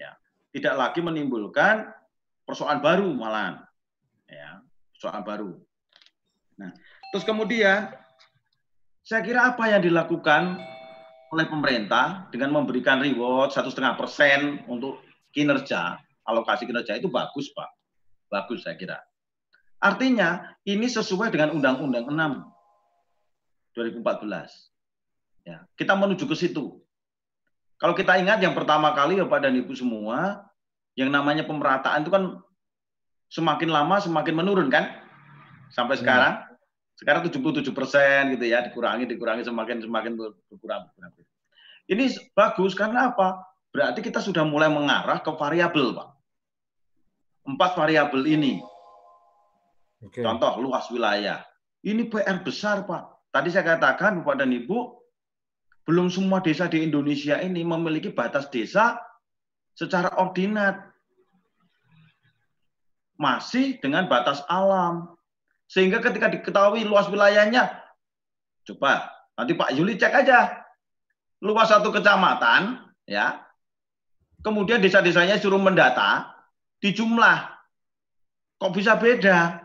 Ya, tidak lagi menimbulkan persoalan baru malah. Ya, persoalan baru. Nah, terus kemudian saya kira apa yang dilakukan oleh pemerintah dengan memberikan reward satu setengah persen untuk kinerja alokasi kinerja itu bagus pak, bagus saya kira. Artinya ini sesuai dengan Undang-Undang 6 2014. Ya, kita menuju ke situ. Kalau kita ingat yang pertama kali ya Pak dan Ibu semua, yang namanya pemerataan itu kan semakin lama semakin menurun kan? Sampai ya. sekarang. Sekarang 77 persen gitu ya, dikurangi, dikurangi semakin semakin berkurang. Ini bagus karena apa? Berarti kita sudah mulai mengarah ke variabel, Pak. Empat variabel ini Okay. Contoh luas wilayah. Ini PR besar, Pak. Tadi saya katakan, Bapak dan Ibu, belum semua desa di Indonesia ini memiliki batas desa secara ordinat. Masih dengan batas alam. Sehingga ketika diketahui luas wilayahnya, coba nanti Pak Yuli cek aja. Luas satu kecamatan, ya. Kemudian desa-desanya suruh mendata, dijumlah. Kok bisa beda?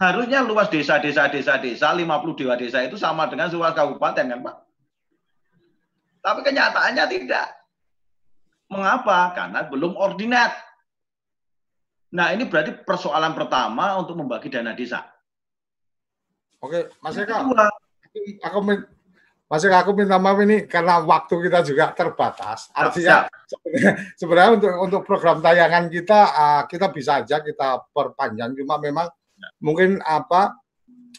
Harusnya luas desa-desa desa-desa 50 dewa desa itu sama dengan luas kabupaten kan Pak? Tapi kenyataannya tidak. Mengapa? Karena belum ordinat. Nah, ini berarti persoalan pertama untuk membagi dana desa. Oke, Mas Eka. Aku Mas Eka, aku minta maaf ini karena waktu kita juga terbatas. Artinya sebenarnya, sebenarnya untuk untuk program tayangan kita uh, kita bisa aja kita perpanjang. Cuma memang mungkin apa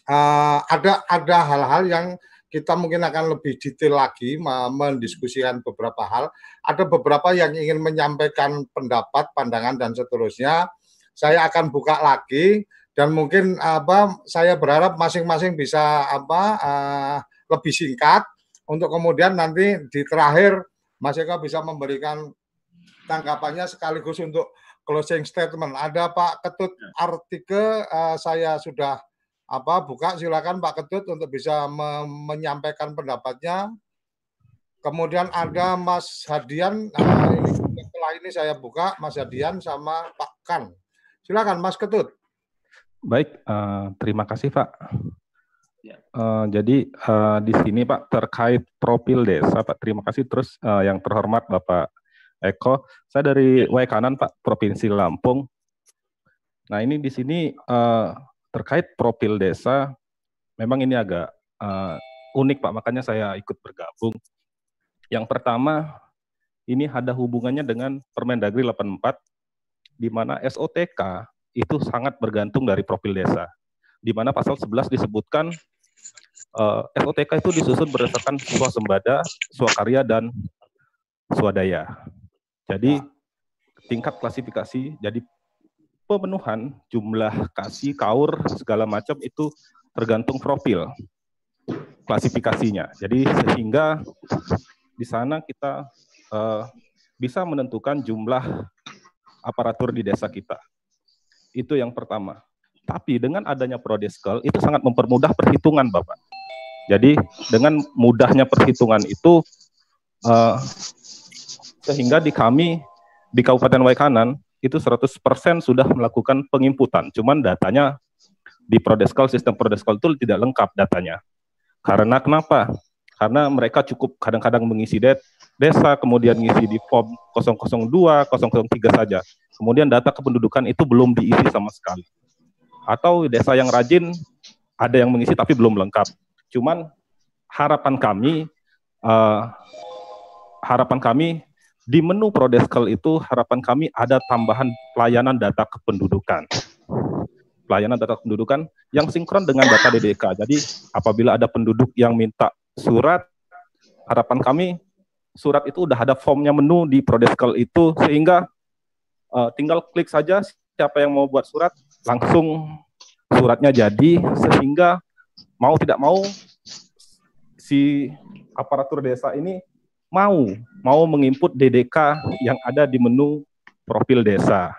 uh, ada ada hal-hal yang kita mungkin akan lebih detail lagi mendiskusikan beberapa hal. Ada beberapa yang ingin menyampaikan pendapat, pandangan dan seterusnya. Saya akan buka lagi dan mungkin apa saya berharap masing-masing bisa apa uh, lebih singkat untuk kemudian nanti di terakhir Mas Eka bisa memberikan tanggapannya sekaligus untuk closing statement. Ada Pak Ketut ya. artikel uh, saya sudah apa buka silakan Pak Ketut untuk bisa me menyampaikan pendapatnya. Kemudian ada Mas Hadian uh, ini setelah ini saya buka Mas Hadian sama Pak Kan. Silakan Mas Ketut. Baik, uh, terima kasih Pak. Uh, jadi uh, di sini Pak terkait profil desa Pak terima kasih terus uh, yang terhormat Bapak Eko. Saya dari Wai Kanan, Pak, Provinsi Lampung. Nah, ini di sini uh, terkait profil desa, memang ini agak uh, unik, Pak, makanya saya ikut bergabung. Yang pertama, ini ada hubungannya dengan Permendagri 84, di mana SOTK itu sangat bergantung dari profil desa. Di mana pasal 11 disebutkan uh, eh, SOTK itu disusun berdasarkan swasembada, swakarya, dan swadaya. Jadi tingkat klasifikasi, jadi pemenuhan jumlah kasih, kaur, segala macam itu tergantung profil klasifikasinya. Jadi sehingga di sana kita uh, bisa menentukan jumlah aparatur di desa kita. Itu yang pertama. Tapi dengan adanya prodeskel itu sangat mempermudah perhitungan, Bapak. Jadi dengan mudahnya perhitungan itu uh, sehingga di kami di Kabupaten Waikanan itu 100% sudah melakukan penginputan. Cuman datanya di Prodeskal sistem Prodeskal itu tidak lengkap datanya. Karena kenapa? Karena mereka cukup kadang-kadang mengisi det desa, kemudian ngisi di form 002, 003 saja. Kemudian data kependudukan itu belum diisi sama sekali. Atau desa yang rajin ada yang mengisi tapi belum lengkap. Cuman harapan kami uh, harapan kami di menu Prodeskel itu harapan kami ada tambahan pelayanan data kependudukan. Pelayanan data kependudukan yang sinkron dengan data DDK. Jadi apabila ada penduduk yang minta surat, harapan kami surat itu udah ada formnya menu di Prodeskel itu sehingga uh, tinggal klik saja siapa yang mau buat surat langsung suratnya jadi sehingga mau tidak mau si aparatur desa ini mau mau menginput DDK yang ada di menu profil desa.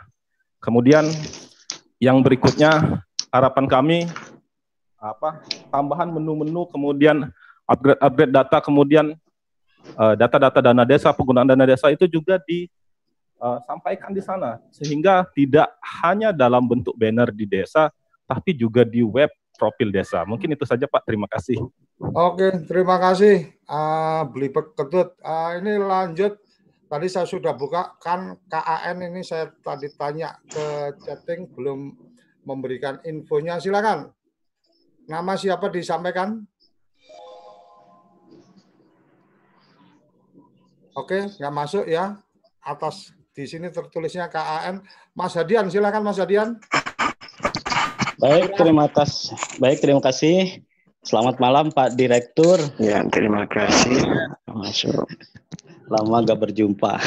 Kemudian yang berikutnya harapan kami apa tambahan menu-menu kemudian upgrade-upgrade data kemudian eh, data-data uh, dana desa penggunaan dana desa itu juga disampaikan uh, di sana sehingga tidak hanya dalam bentuk banner di desa tapi juga di web profil desa. Mungkin itu saja Pak. Terima kasih. Oke, terima kasih. Uh, beli ketut. Uh, ini lanjut. Tadi saya sudah buka kan KAN ini saya tadi tanya ke chatting belum memberikan infonya. Silakan. Nama siapa disampaikan? Oke, nggak masuk ya. Atas di sini tertulisnya KAN. Mas Hadian, silakan Mas Hadian. Baik, terima kasih. Baik, terima kasih. Selamat malam Pak Direktur. Ya, terima kasih. Masuk. Lama gak berjumpa.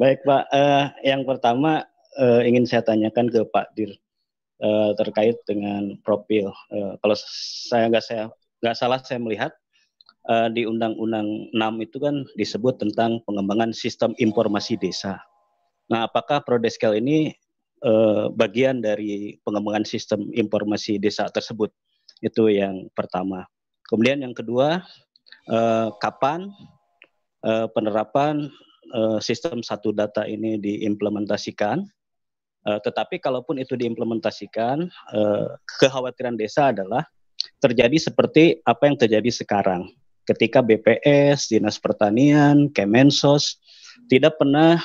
Baik Pak, uh, yang pertama uh, ingin saya tanyakan ke Pak Dir uh, terkait dengan profil. Uh, kalau saya nggak saya nggak salah saya melihat uh, di Undang-Undang 6 itu kan disebut tentang pengembangan sistem informasi desa. Nah, apakah Prodeskel ini eh, bagian dari pengembangan sistem informasi desa tersebut. Itu yang pertama. Kemudian yang kedua, eh, kapan eh, penerapan eh, sistem satu data ini diimplementasikan? Eh, tetapi kalaupun itu diimplementasikan, eh, kekhawatiran desa adalah terjadi seperti apa yang terjadi sekarang. Ketika BPS, Dinas Pertanian, Kemensos tidak pernah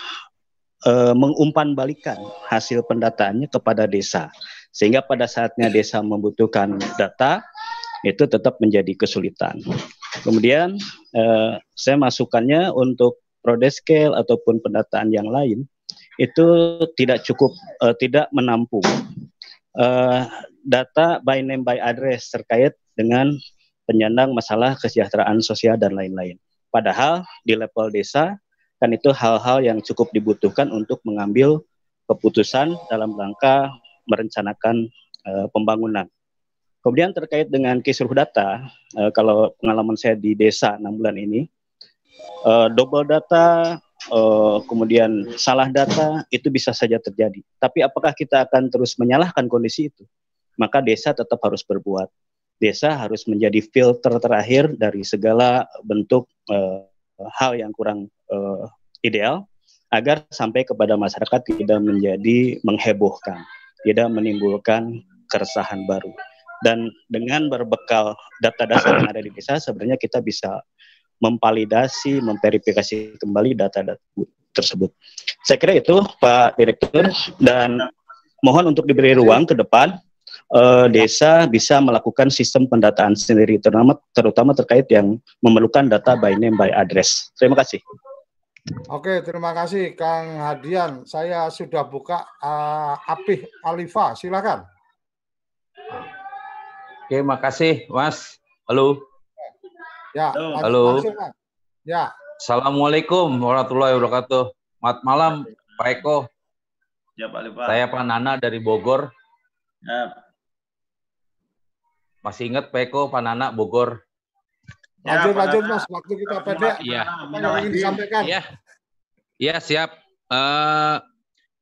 uh, mengumpan balikan hasil pendataannya kepada desa. Sehingga pada saatnya desa membutuhkan data, itu tetap menjadi kesulitan. Kemudian uh, saya masukannya untuk prodescale ataupun pendataan yang lain itu tidak cukup uh, tidak menampung uh, data by name by address terkait dengan penyandang masalah kesejahteraan sosial dan lain-lain. Padahal di level desa kan itu hal-hal yang cukup dibutuhkan untuk mengambil keputusan dalam rangka merencanakan uh, pembangunan. Kemudian terkait dengan kisruh data, uh, kalau pengalaman saya di desa enam bulan ini, uh, double data, uh, kemudian salah data itu bisa saja terjadi. Tapi apakah kita akan terus menyalahkan kondisi itu? Maka desa tetap harus berbuat. Desa harus menjadi filter terakhir dari segala bentuk uh, hal yang kurang uh, ideal agar sampai kepada masyarakat tidak menjadi menghebohkan, tidak menimbulkan keresahan baru. Dan dengan berbekal data-data yang ada di desa, sebenarnya kita bisa memvalidasi, memverifikasi kembali data-data tersebut. Saya kira itu Pak Direktur dan mohon untuk diberi ruang ke depan uh, desa bisa melakukan sistem pendataan sendiri terutama terutama terkait yang memerlukan data by name by address. Terima kasih. Oke, terima kasih Kang Hadian. Saya sudah buka uh, Apih Alifa, silakan. Oke, makasih Mas. Halo. Ya, halo. Langsung, ya. Assalamualaikum warahmatullahi wabarakatuh. Selamat malam Pak Eko. Ya Pak Alifa. Saya Pak Nana dari Bogor. Ya. Masih ingat Pak Eko, Pak Nana Bogor. Lanjut, ya, lanjut Mas. Waktu kita pendek. Iya. Apa yang ingin disampaikan? Iya. Iya, siap. Uh,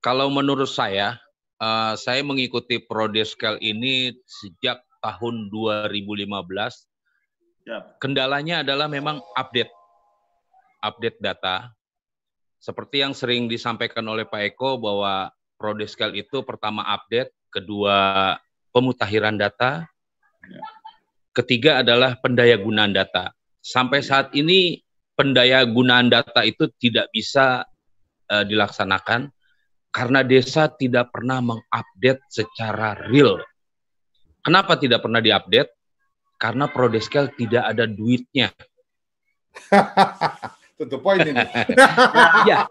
kalau menurut saya, uh, saya mengikuti Prodeskel ini sejak tahun 2015. Ya. Kendalanya adalah memang update. Update data. Seperti yang sering disampaikan oleh Pak Eko bahwa Prodeskel itu pertama update, kedua pemutakhiran data, ya Ketiga adalah pendaya gunaan data. Sampai saat ini pendaya gunaan data itu tidak bisa uh, dilaksanakan karena desa tidak pernah mengupdate secara real. Kenapa tidak pernah diupdate? Karena Prodeskel tidak ada duitnya. Tentu poin ini. ya,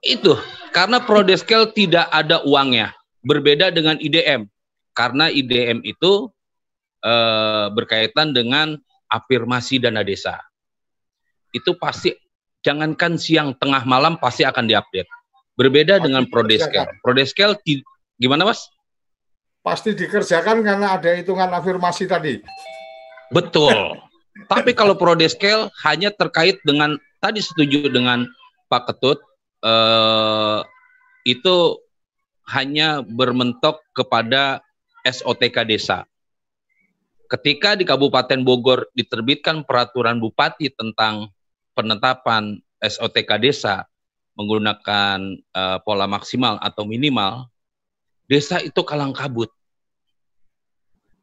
itu karena Prodeskel tidak ada uangnya. Berbeda dengan IDM. Karena IDM itu eh, berkaitan dengan afirmasi dana desa. Itu pasti jangankan siang tengah malam pasti akan diupdate. Berbeda pasti dengan Prodeskel. Prodeskel gimana Mas? Pasti dikerjakan karena ada hitungan afirmasi tadi. Betul. Tapi kalau Prodeskel hanya terkait dengan tadi setuju dengan Pak Ketut eh, itu hanya bermentok kepada SOTK desa. Ketika di Kabupaten Bogor diterbitkan peraturan bupati tentang penetapan SOTK desa menggunakan uh, pola maksimal atau minimal, desa itu kalang kabut.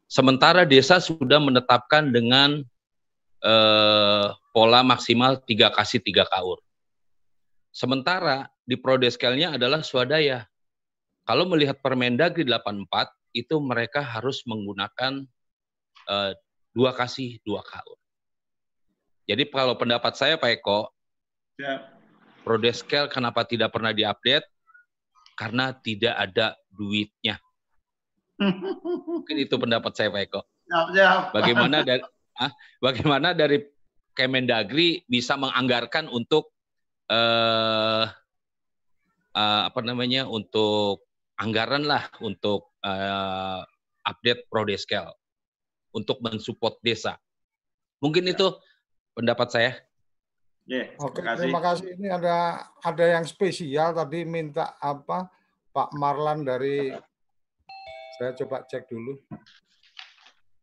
Sementara desa sudah menetapkan dengan uh, pola maksimal tiga kasih tiga kaur. Sementara di prodeskelnya adalah swadaya. Kalau melihat Permendagri 84 itu mereka harus menggunakan uh, dua kasih dua kaur. Jadi kalau pendapat saya Pak Eko, ya. Prodeskel kenapa tidak pernah diupdate? Karena tidak ada duitnya. Mungkin itu pendapat saya Pak Eko. Siap, siap. Bagaimana dari ah, bagaimana dari Kemendagri bisa menganggarkan untuk uh, uh, apa namanya untuk anggaran lah untuk uh, update Prodeskel untuk mensupport desa. Mungkin itu pendapat saya. Yeah, Oke, terima kasih. terima kasih. Ini ada ada yang spesial tadi minta apa Pak Marlan dari saya coba cek dulu.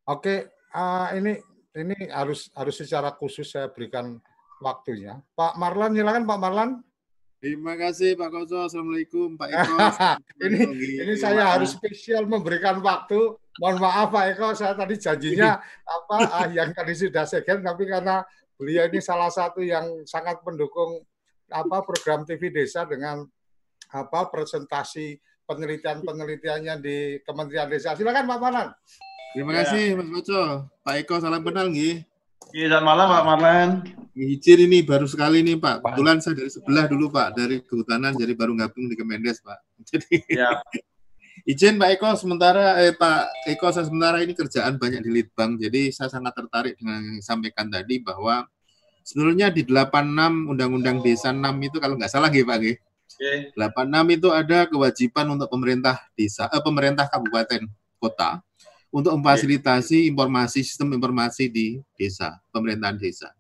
Oke, uh, ini ini harus harus secara khusus saya berikan waktunya. Pak Marlan, silakan Pak Marlan. Terima kasih Pak Koso. Assalamualaikum Pak Eko. ini ini saya harus spesial memberikan waktu mohon maaf Pak Eko, saya tadi janjinya apa ah, yang tadi sudah segen, tapi karena beliau ini salah satu yang sangat mendukung apa program TV Desa dengan apa presentasi penelitian-penelitiannya di Kementerian Desa. Silakan Pak Manan. Terima ya. kasih Mas Koco. Pak Eko salam kenal nih. Iya, selamat malam Pak Marlan. Izin ini baru sekali nih Pak. Kebetulan saya dari sebelah dulu Pak, dari kehutanan jadi baru gabung di Kemendes Pak. Jadi ya. Izin Pak Eko sementara eh Pak Eko saya sementara ini kerjaan banyak di Litbang jadi saya sangat tertarik dengan yang disampaikan tadi bahwa sebenarnya di 86 Undang-Undang Desa 6 itu kalau nggak salah gitu Pak Oke. 86 itu ada kewajiban untuk pemerintah desa eh, pemerintah kabupaten kota untuk memfasilitasi informasi sistem informasi di desa, pemerintahan desa.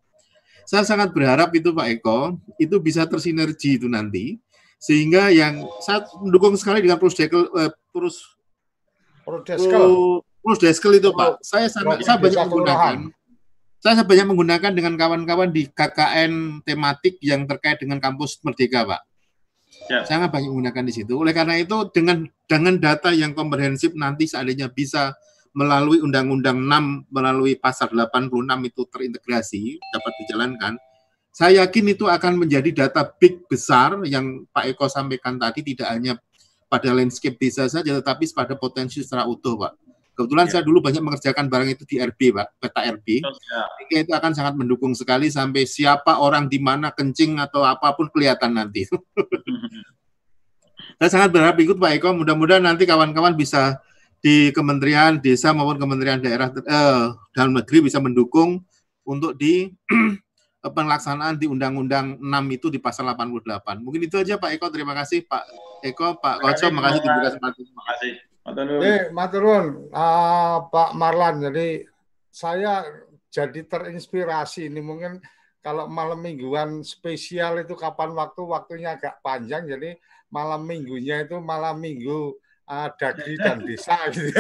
Saya sangat berharap itu Pak Eko itu bisa tersinergi itu nanti sehingga yang saya mendukung sekali dengan Prosdekel uh, Pros Prodeskel Prosdeskel itu Pak. Saya sangat saya banyak menggunakan saya banyak menggunakan dengan kawan-kawan di KKN tematik yang terkait dengan kampus Merdeka, Pak. Ya. Sangat banyak menggunakan di situ. Oleh karena itu dengan dengan data yang komprehensif nanti seandainya bisa melalui Undang-Undang 6 melalui pasal 86 itu terintegrasi dapat dijalankan, saya yakin itu akan menjadi data big besar yang Pak Eko sampaikan tadi tidak hanya pada landscape desa saja, tetapi pada potensi secara utuh, Pak. Kebetulan ya. saya dulu banyak mengerjakan barang itu di RB, Pak, peta RB. Ya. Itu akan sangat mendukung sekali sampai siapa orang di mana kencing atau apa pun kelihatan nanti. saya sangat berharap ikut Pak Eko. Mudah-mudahan nanti kawan-kawan bisa di Kementerian Desa maupun Kementerian Daerah eh, dalam negeri bisa mendukung untuk di pelaksanaan di Undang-Undang 6 itu di pasal 88. Mungkin itu aja Pak Eko. Terima kasih Pak Eko, Pak Koco. Terima kasih Terima kasih. Jadi, Maturun, uh, Pak Marlan. Jadi saya jadi terinspirasi ini mungkin kalau malam mingguan spesial itu kapan waktu waktunya agak panjang jadi malam minggunya itu malam minggu uh, dagri dan desa gitu.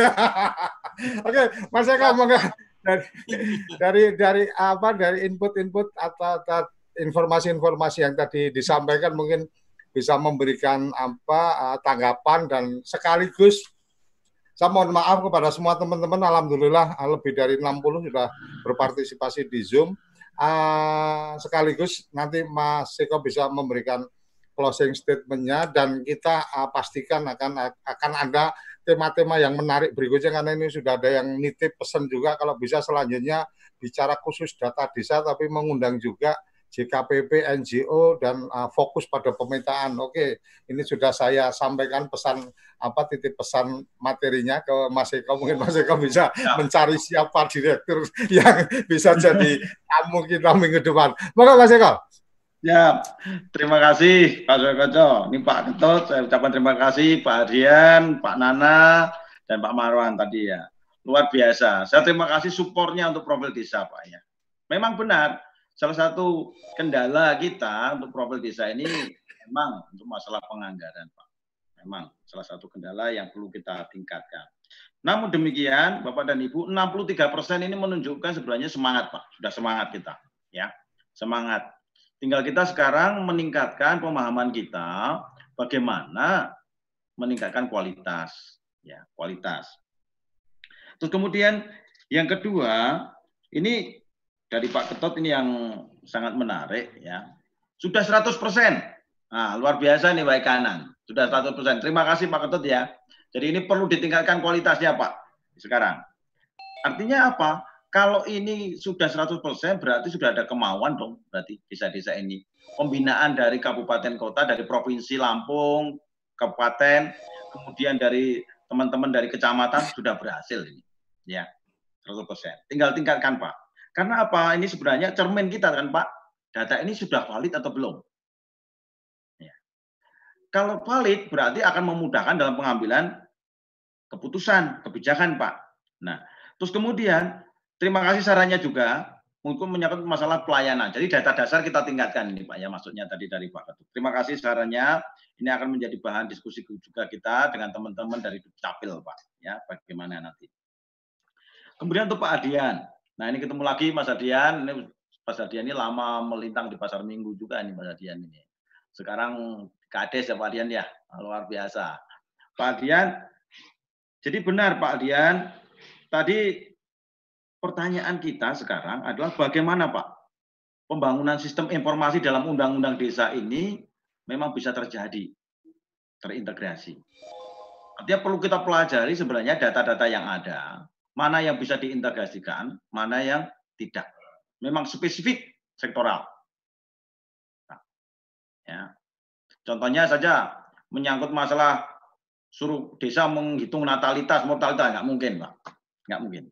Oke, Mas Eko monggo dari dari dari apa dari input-input atau, informasi-informasi yang tadi disampaikan mungkin bisa memberikan apa uh, tanggapan dan sekaligus saya mohon maaf kepada semua teman-teman alhamdulillah uh, lebih dari 60 sudah berpartisipasi di Zoom. Uh, sekaligus nanti Mas Eko bisa memberikan closing statementnya dan kita uh, pastikan akan akan ada tema-tema yang menarik berikutnya karena ini sudah ada yang nitip pesan juga kalau bisa selanjutnya bicara khusus data desa tapi mengundang juga JKPP, NGO dan uh, fokus pada pemetaan. Oke, ini sudah saya sampaikan pesan apa titip pesan materinya ke Mas Eko. Mungkin Mas Eko bisa ya. mencari siapa direktur yang bisa jadi tamu kita minggu depan. Maka Mas Eko. Ya, terima kasih Pak Soekoco. Ini Pak Ketut, saya ucapkan terima kasih Pak Adrian, Pak Nana, dan Pak Marwan tadi ya. Luar biasa. Saya terima kasih supportnya untuk profil desa Pak ya. Memang benar, salah satu kendala kita untuk profil desa ini memang untuk masalah penganggaran Pak. memang salah satu kendala yang perlu kita tingkatkan. Namun demikian, Bapak dan Ibu, 63 persen ini menunjukkan sebenarnya semangat, Pak. Sudah semangat kita, ya, semangat. Tinggal kita sekarang meningkatkan pemahaman kita bagaimana meningkatkan kualitas, ya, kualitas. Terus kemudian yang kedua, ini dari Pak Ketot ini yang sangat menarik, ya. Sudah 100 persen. Nah, luar biasa nih baik kanan. Sudah 100 persen. Terima kasih Pak Ketot ya. Jadi ini perlu ditingkatkan kualitasnya Pak sekarang. Artinya apa? Kalau ini sudah 100% berarti sudah ada kemauan dong berarti desa-desa ini. Pembinaan dari kabupaten kota, dari provinsi Lampung, kabupaten, kemudian dari teman-teman dari kecamatan sudah berhasil ini. Ya, 100%. Tinggal tingkatkan Pak. Karena apa? Ini sebenarnya cermin kita kan Pak. Data ini sudah valid atau belum? Kalau valid berarti akan memudahkan dalam pengambilan keputusan, kebijakan, Pak. Nah, terus kemudian terima kasih sarannya juga untuk menyangkut masalah pelayanan. Jadi data dasar kita tingkatkan ini Pak ya maksudnya tadi dari Pak Ketua. Terima kasih sarannya. Ini akan menjadi bahan diskusi juga kita dengan teman-teman dari Dukcapil Pak ya bagaimana nanti. Kemudian untuk Pak Adian. Nah ini ketemu lagi Mas Adian. Ini Mas Adian ini lama melintang di pasar Minggu juga ini Mas Adian ini. Sekarang Kades ya Pak Dian ya, luar biasa. Pak Dian, jadi benar Pak Dian, tadi pertanyaan kita sekarang adalah bagaimana Pak pembangunan sistem informasi dalam undang-undang desa ini memang bisa terjadi, terintegrasi. Artinya perlu kita pelajari sebenarnya data-data yang ada, mana yang bisa diintegrasikan, mana yang tidak. Memang spesifik sektoral. Nah, ya. Contohnya saja menyangkut masalah suruh desa menghitung natalitas, mortalitas nggak mungkin, Pak. Nggak mungkin.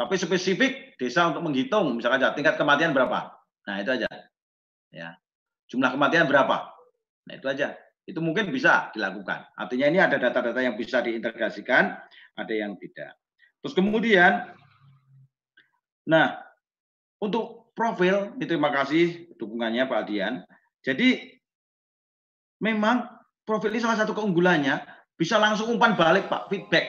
Tapi spesifik desa untuk menghitung, misalnya aja tingkat kematian berapa. Nah, itu aja. Ya. Jumlah kematian berapa? Nah, itu aja. Itu mungkin bisa dilakukan. Artinya ini ada data-data yang bisa diintegrasikan, ada yang tidak. Terus kemudian nah, untuk profil, terima kasih dukungannya Pak Adian. Jadi memang profil ini salah satu keunggulannya bisa langsung umpan balik Pak, feedback.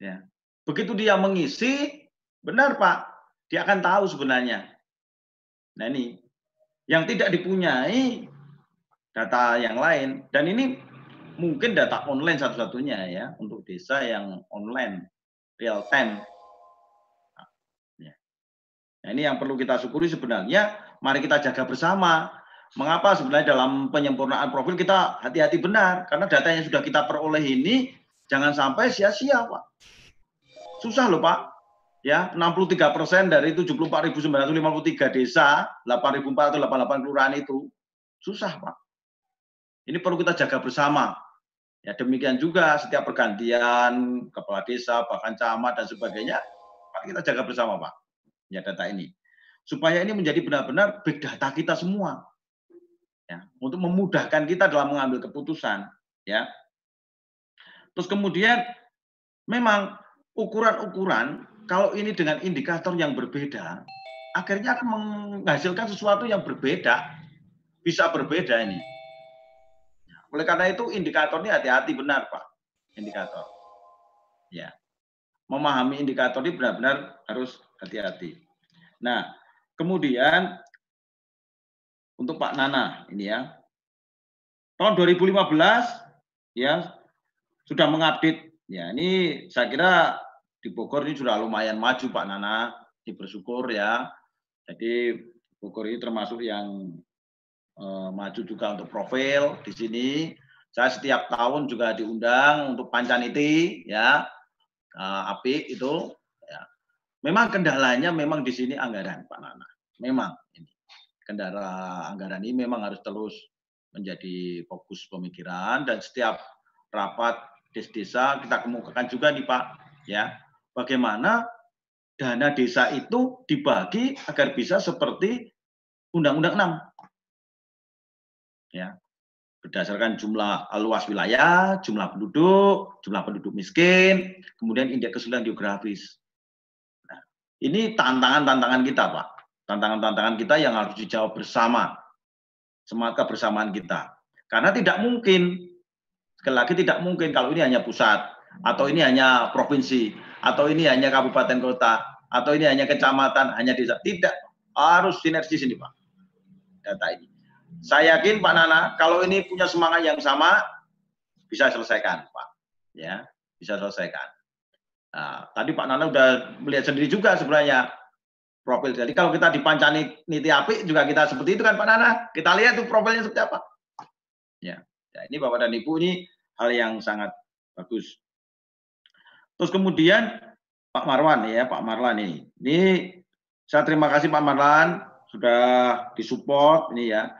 Ya. Begitu dia mengisi, benar Pak, dia akan tahu sebenarnya. Nah ini, yang tidak dipunyai data yang lain, dan ini mungkin data online satu-satunya ya, untuk desa yang online, real time. Nah, ya. nah ini yang perlu kita syukuri sebenarnya, mari kita jaga bersama Mengapa sebenarnya dalam penyempurnaan profil kita hati-hati benar karena data yang sudah kita peroleh ini jangan sampai sia-sia, Pak. Susah loh, Pak. Ya, 63 persen dari 74.953 desa, 8.488 kelurahan itu susah, Pak. Ini perlu kita jaga bersama. Ya, demikian juga setiap pergantian kepala desa, bahkan camat dan sebagainya, mari kita jaga bersama, Pak. Ya, data ini. Supaya ini menjadi benar-benar big data kita semua ya, untuk memudahkan kita dalam mengambil keputusan ya terus kemudian memang ukuran-ukuran kalau ini dengan indikator yang berbeda akhirnya akan menghasilkan sesuatu yang berbeda. Bisa berbeda ini. Ya, oleh karena itu indikatornya hati-hati benar pak. Indikator. Ya. Memahami indikator ini benar-benar harus hati-hati. Nah kemudian untuk Pak Nana ini ya. Tahun 2015 ya sudah mengupdate ya ini saya kira di Bogor ini sudah lumayan maju Pak Nana ini bersyukur ya. Jadi Bogor ini termasuk yang eh, maju juga untuk profil di sini. Saya setiap tahun juga diundang untuk pancaniti ya eh, api itu ya. Memang kendalanya memang di sini anggaran Pak Nana. Memang ini kendara anggaran ini memang harus terus menjadi fokus pemikiran dan setiap rapat desa kita kemukakan juga nih Pak ya bagaimana dana desa itu dibagi agar bisa seperti Undang-Undang 6 ya berdasarkan jumlah luas wilayah, jumlah penduduk, jumlah penduduk miskin, kemudian indeks kesulitan geografis. Nah, ini tantangan-tantangan kita, Pak tantangan-tantangan kita yang harus dijawab bersama. Semangat kebersamaan kita. Karena tidak mungkin Sekali lagi tidak mungkin kalau ini hanya pusat atau ini hanya provinsi atau ini hanya kabupaten kota atau ini hanya kecamatan, hanya desa. Tidak, harus sinergis ini Pak. Data ini. Saya yakin Pak Nana kalau ini punya semangat yang sama bisa selesaikan Pak. Ya, bisa selesaikan. Nah, tadi Pak Nana udah melihat sendiri juga sebenarnya profil. Jadi kalau kita dipancani niti api juga kita seperti itu kan Pak Nana. Kita lihat tuh profilnya seperti apa. Ya. Ya ini Bapak dan Ibu ini hal yang sangat bagus. Terus kemudian Pak Marwan ya, Pak Marlan ini. Ini saya terima kasih Pak Marlan sudah disupport ini ya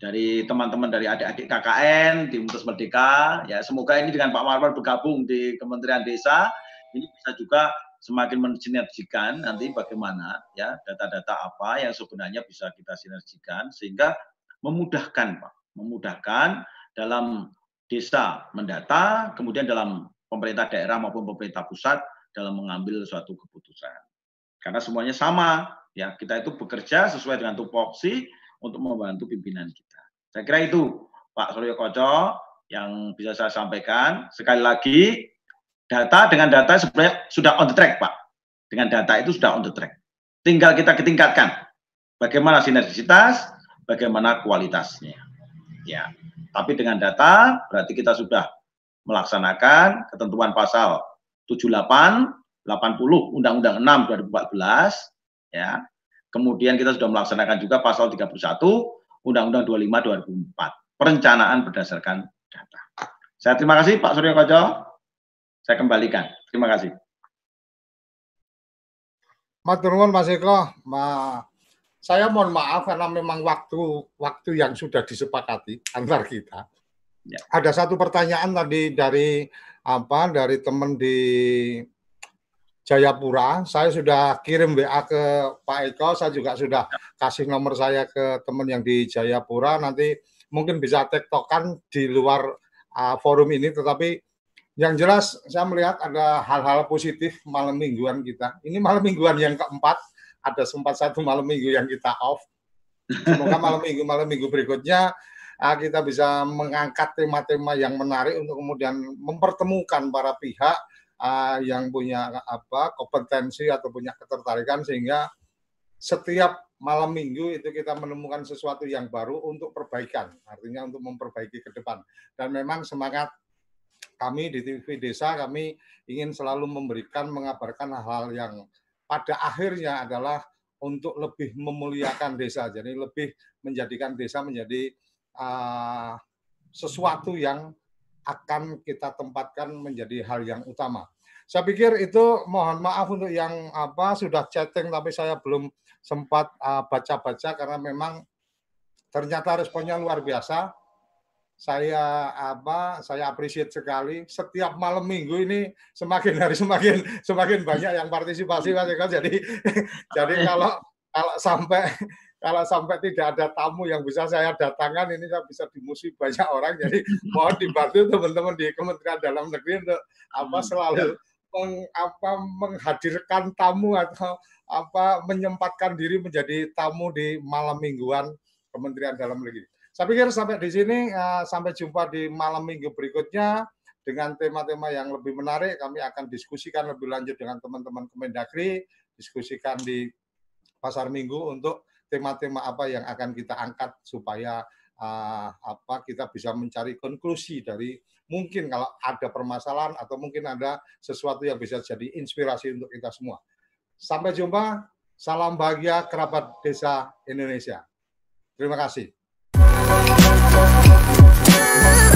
dari teman-teman dari adik-adik KKN di Universitas Merdeka ya semoga ini dengan Pak Marwan bergabung di Kementerian Desa ini bisa juga semakin mensinergikan nanti bagaimana ya data-data apa yang sebenarnya bisa kita sinergikan sehingga memudahkan Pak memudahkan dalam desa mendata, kemudian dalam pemerintah daerah maupun pemerintah pusat dalam mengambil suatu keputusan. Karena semuanya sama, ya kita itu bekerja sesuai dengan tupoksi untuk membantu pimpinan kita. Saya kira itu Pak Suryo Koco yang bisa saya sampaikan. Sekali lagi, data dengan data sebenarnya sudah on the track, Pak. Dengan data itu sudah on the track. Tinggal kita ketingkatkan bagaimana sinergisitas, bagaimana kualitasnya. Ya. Tapi dengan data berarti kita sudah melaksanakan ketentuan pasal 78, 80 Undang-Undang 6 2014 ya. Kemudian kita sudah melaksanakan juga pasal 31 Undang-Undang 25 2004 perencanaan berdasarkan data. Saya terima kasih Pak Suryo Koco. Saya kembalikan. Terima kasih. Matur nuwun Mas Eko. Ma saya mohon maaf karena memang waktu waktu yang sudah disepakati antar kita. Ya. Ada satu pertanyaan tadi dari apa dari teman di Jayapura. Saya sudah kirim WA ke Pak Eko. Saya juga sudah kasih nomor saya ke teman yang di Jayapura. Nanti mungkin bisa tektokan di luar uh, forum ini. Tetapi yang jelas saya melihat ada hal-hal positif malam mingguan kita. Ini malam mingguan yang keempat ada sempat satu malam minggu yang kita off. Semoga malam minggu malam minggu berikutnya uh, kita bisa mengangkat tema-tema yang menarik untuk kemudian mempertemukan para pihak uh, yang punya apa kompetensi atau punya ketertarikan sehingga setiap malam minggu itu kita menemukan sesuatu yang baru untuk perbaikan, artinya untuk memperbaiki ke depan. Dan memang semangat kami di TV Desa kami ingin selalu memberikan mengabarkan hal-hal yang pada akhirnya adalah untuk lebih memuliakan desa. Jadi lebih menjadikan desa menjadi uh, sesuatu yang akan kita tempatkan menjadi hal yang utama. Saya pikir itu mohon maaf untuk yang apa sudah chatting tapi saya belum sempat baca-baca uh, karena memang ternyata responnya luar biasa saya apa saya appreciate sekali setiap malam minggu ini semakin hari semakin semakin banyak yang partisipasi Mas Eko jadi jadi kalau kalau sampai kalau sampai tidak ada tamu yang bisa saya datangkan ini saya bisa dimusuhi banyak orang jadi mohon dibantu teman-teman di Kementerian Dalam Negeri untuk apa hmm. selalu meng, apa menghadirkan tamu atau apa menyempatkan diri menjadi tamu di malam mingguan Kementerian Dalam Negeri. Saya pikir sampai di sini, uh, sampai jumpa di malam minggu berikutnya dengan tema-tema yang lebih menarik. Kami akan diskusikan lebih lanjut dengan teman-teman Kemendagri, diskusikan di pasar minggu untuk tema-tema apa yang akan kita angkat supaya uh, apa kita bisa mencari konklusi dari mungkin kalau ada permasalahan atau mungkin ada sesuatu yang bisa jadi inspirasi untuk kita semua. Sampai jumpa. Salam bahagia kerabat desa Indonesia. Terima kasih. love.